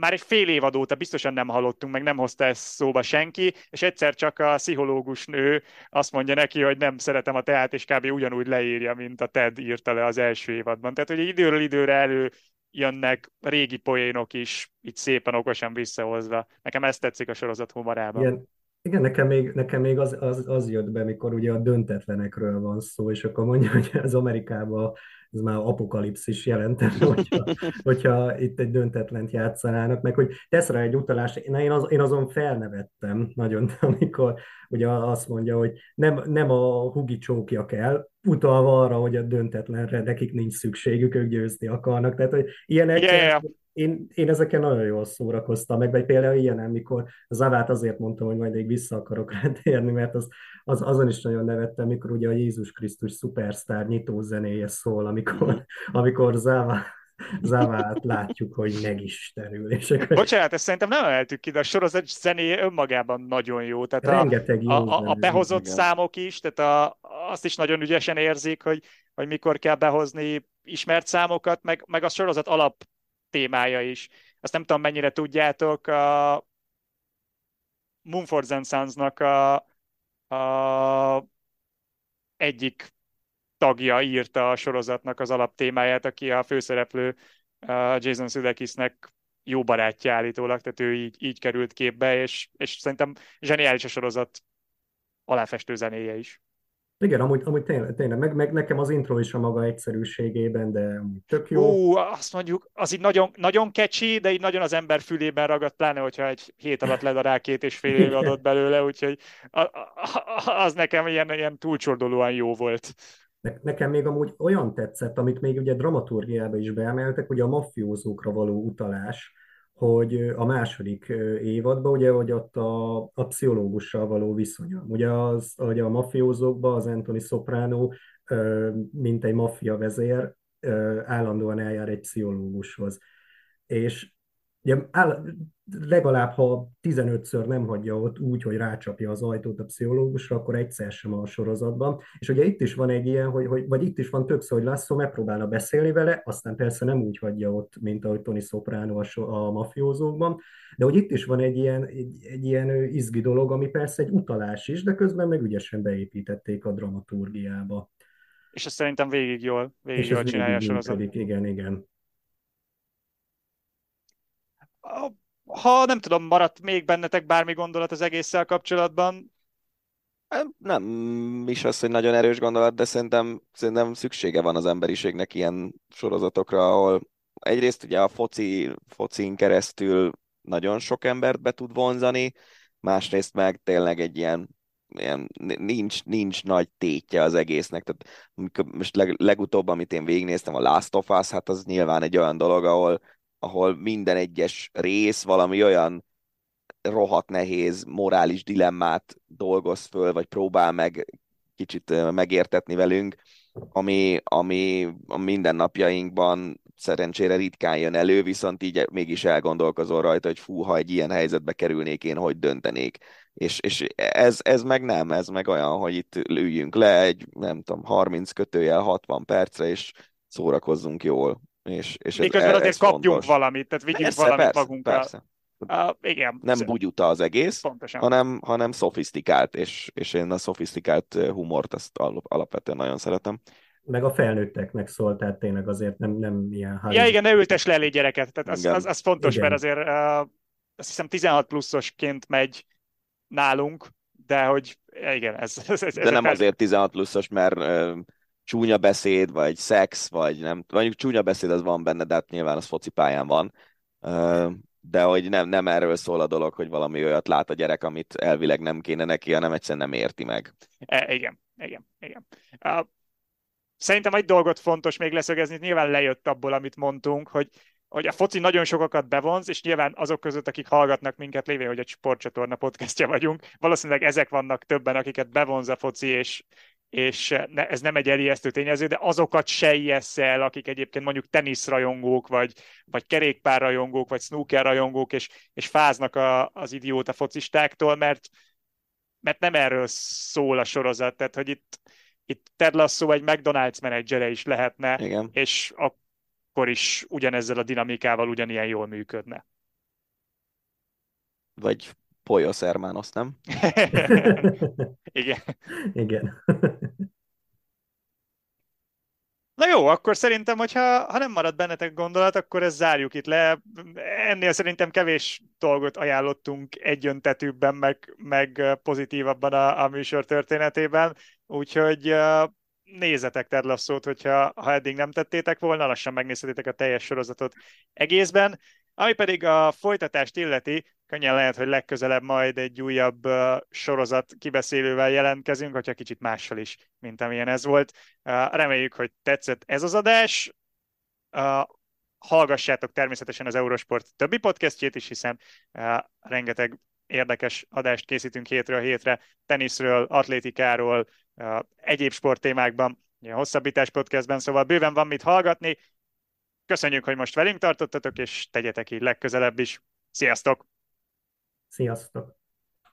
már egy fél évad óta biztosan nem hallottunk, meg nem hozta ezt szóba senki, és egyszer csak a pszichológus nő azt mondja neki, hogy nem szeretem a teát, és kb. ugyanúgy leírja, mint a Ted írta le az első évadban. Tehát, hogy időről időre elő jönnek régi poénok is, így szépen okosan visszahozva. Nekem ez tetszik a sorozat humorában. Igen, igen, nekem még, nekem még az, az, az jött be, mikor ugye a döntetlenekről van szó, és akkor mondja, hogy az Amerikában ez már apokalipszis jelentene, (laughs) hogyha, hogyha itt egy döntetlent játszanának, meg hogy tesz rá egy utalást, na én, az, én azon felnevettem nagyon, (laughs) amikor ugye azt mondja, hogy nem, nem a hugi csókja kell, utalva arra, hogy a döntetlenre nekik nincs szükségük, ők győzni akarnak, tehát hogy ilyenek, Yeah, yeah. Én, én ezeken nagyon jól szórakoztam, meg vagy például ilyen, amikor az Avát azért mondtam, hogy majd még vissza akarok rá (laughs) térni, mert az, az, azon is nagyon nevettem, mikor ugye a Jézus Krisztus szupersztár nyitó zenéje szól, amikor, (laughs) amikor Zává, Závát látjuk, hogy megistenül. És akkor Bocsánat, ezt szerintem nem emeltük ki, de a sorozat zenéje önmagában nagyon jó. Tehát a, rengeteg jó a, a, a behozott igen. számok is, tehát a, azt is nagyon ügyesen érzik, hogy, hogy mikor kell behozni ismert számokat, meg, meg a sorozat alap témája is. Azt nem tudom, mennyire tudjátok, a Mumford Sons-nak a, a egyik tagja írta a sorozatnak az alaptémáját, aki a főszereplő Jason Sudeikisnek jó barátja állítólag, tehát ő így, így került képbe, és, és szerintem zseniális a sorozat aláfestő zenéje is. Igen, amúgy, amúgy tényleg, tényleg meg, meg nekem az intro is a maga egyszerűségében, de amúgy tök jó. Ú, azt mondjuk, az így nagyon, nagyon kecsi, de így nagyon az ember fülében ragadt, pláne, hogyha egy hét alatt ledarál két és fél év adott belőle, úgyhogy a, a, az nekem ilyen, ilyen túlcsordolóan jó volt. Ne- Nekem még amúgy olyan tetszett, amit még ugye dramaturgiába is beemeltek, ugye a maffiózókra való utalás, hogy a második évadban, ugye, hogy ott a, a pszichológussal való viszonya. Ugye az, hogy a maffiózókban az Anthony Soprano, mint egy maffia vezér, állandóan eljár egy pszichológushoz. És Ugye áll, legalább ha 15-ször nem hagyja ott úgy, hogy rácsapja az ajtót a pszichológusra, akkor egyszer sem a sorozatban. És ugye itt is van egy ilyen, hogy, hogy vagy itt is van többször, hogy Lasso megpróbálna beszélni vele, aztán persze nem úgy hagyja ott, mint ahogy Tony Soprano a, so, a mafiózókban, de hogy itt is van egy ilyen, egy, egy ilyen izgi dolog, ami persze egy utalás is, de közben meg ügyesen beépítették a dramaturgiába. És ezt szerintem végig jól, végig és jól csinálja a sorozat. Igen, igen. Ha nem tudom, maradt még bennetek bármi gondolat az egésszel kapcsolatban? Nem is az, hogy nagyon erős gondolat, de szerintem, szerintem szüksége van az emberiségnek ilyen sorozatokra, ahol egyrészt ugye a foci, focin keresztül nagyon sok embert be tud vonzani, másrészt meg tényleg egy ilyen, ilyen nincs, nincs nagy tétje az egésznek. Tehát most leg, legutóbb, amit én végignéztem, a Last of Us, hát az nyilván egy olyan dolog, ahol ahol minden egyes rész valami olyan rohadt nehéz morális dilemmát dolgoz föl, vagy próbál meg kicsit megértetni velünk, ami, ami a mindennapjainkban szerencsére ritkán jön elő, viszont így mégis elgondolkozol rajta, hogy fú, ha egy ilyen helyzetbe kerülnék, én hogy döntenék. És, és ez, ez meg nem, ez meg olyan, hogy itt üljünk le egy, nem tudom, 30 kötőjel 60 percre, és szórakozzunk jól. És, és ez, Miközben azért ez kapjunk fontos. valamit, tehát vigyünk persze, valamit persze, magunkkal. Persze. Uh, igen. Nem bugyuta az egész, Pontosan. hanem, hanem szofisztikált, és, és én a szofisztikált humort azt alapvetően nagyon szeretem. Meg a felnőtteknek szól, tehát tényleg azért nem, nem ilyen... Ja igen, ne ültes le elé gyereket, tehát az, az, az fontos, igen. mert azért uh, azt hiszem 16 pluszosként megy nálunk, de hogy igen, ez... ez, ez de nem fel... azért 16 pluszos, mert uh, csúnya beszéd, vagy szex, vagy nem, mondjuk csúnya beszéd az van benne, de hát nyilván az focipályán van. De hogy nem, nem erről szól a dolog, hogy valami olyat lát a gyerek, amit elvileg nem kéne neki, hanem egyszerűen nem érti meg. E, igen, igen, igen. Uh, szerintem egy dolgot fontos még leszögezni, nyilván lejött abból, amit mondtunk, hogy hogy a foci nagyon sokakat bevonz, és nyilván azok között, akik hallgatnak minket, lévén, hogy egy sportcsatorna podcastja vagyunk, valószínűleg ezek vannak többen, akiket bevonz a foci, és, és ne, ez nem egy elijesztő tényező, de azokat se ijesz el, akik egyébként mondjuk teniszrajongók, vagy, vagy kerékpárrajongók, vagy snookerrajongók, és, és fáznak a, az idióta focistáktól, mert, mert nem erről szól a sorozat, tehát hogy itt, itt Ted Lasso egy McDonald's menedzsere is lehetne, Igen. és akkor is ugyanezzel a dinamikával ugyanilyen jól működne. Vagy Poyos Hermanos, nem? (laughs) Igen. (laughs) Igen. Na jó, akkor szerintem, hogyha ha nem marad bennetek gondolat, akkor ezt zárjuk itt le. Ennél szerintem kevés dolgot ajánlottunk egyöntetűbben, meg, meg pozitívabban a, a műsor történetében, úgyhogy nézzetek Ted Lasso-t, hogyha ha eddig nem tettétek volna, lassan megnézhetitek a teljes sorozatot egészben. Ami pedig a folytatást illeti, könnyen lehet, hogy legközelebb majd egy újabb sorozat kibeszélővel jelentkezünk, hogyha kicsit mással is, mint amilyen ez volt. Uh, reméljük, hogy tetszett ez az adás. Hallgassátok természetesen az Eurosport többi podcastjét is, hiszen rengeteg érdekes adást készítünk hétről hétre, teniszről, atlétikáról, uh, egyéb sporttémákban, a hosszabbítás podcastben, szóval bőven van mit hallgatni. Köszönjük, hogy most velünk tartottatok, és tegyetek így legközelebb is. Sziasztok! Sziasztok!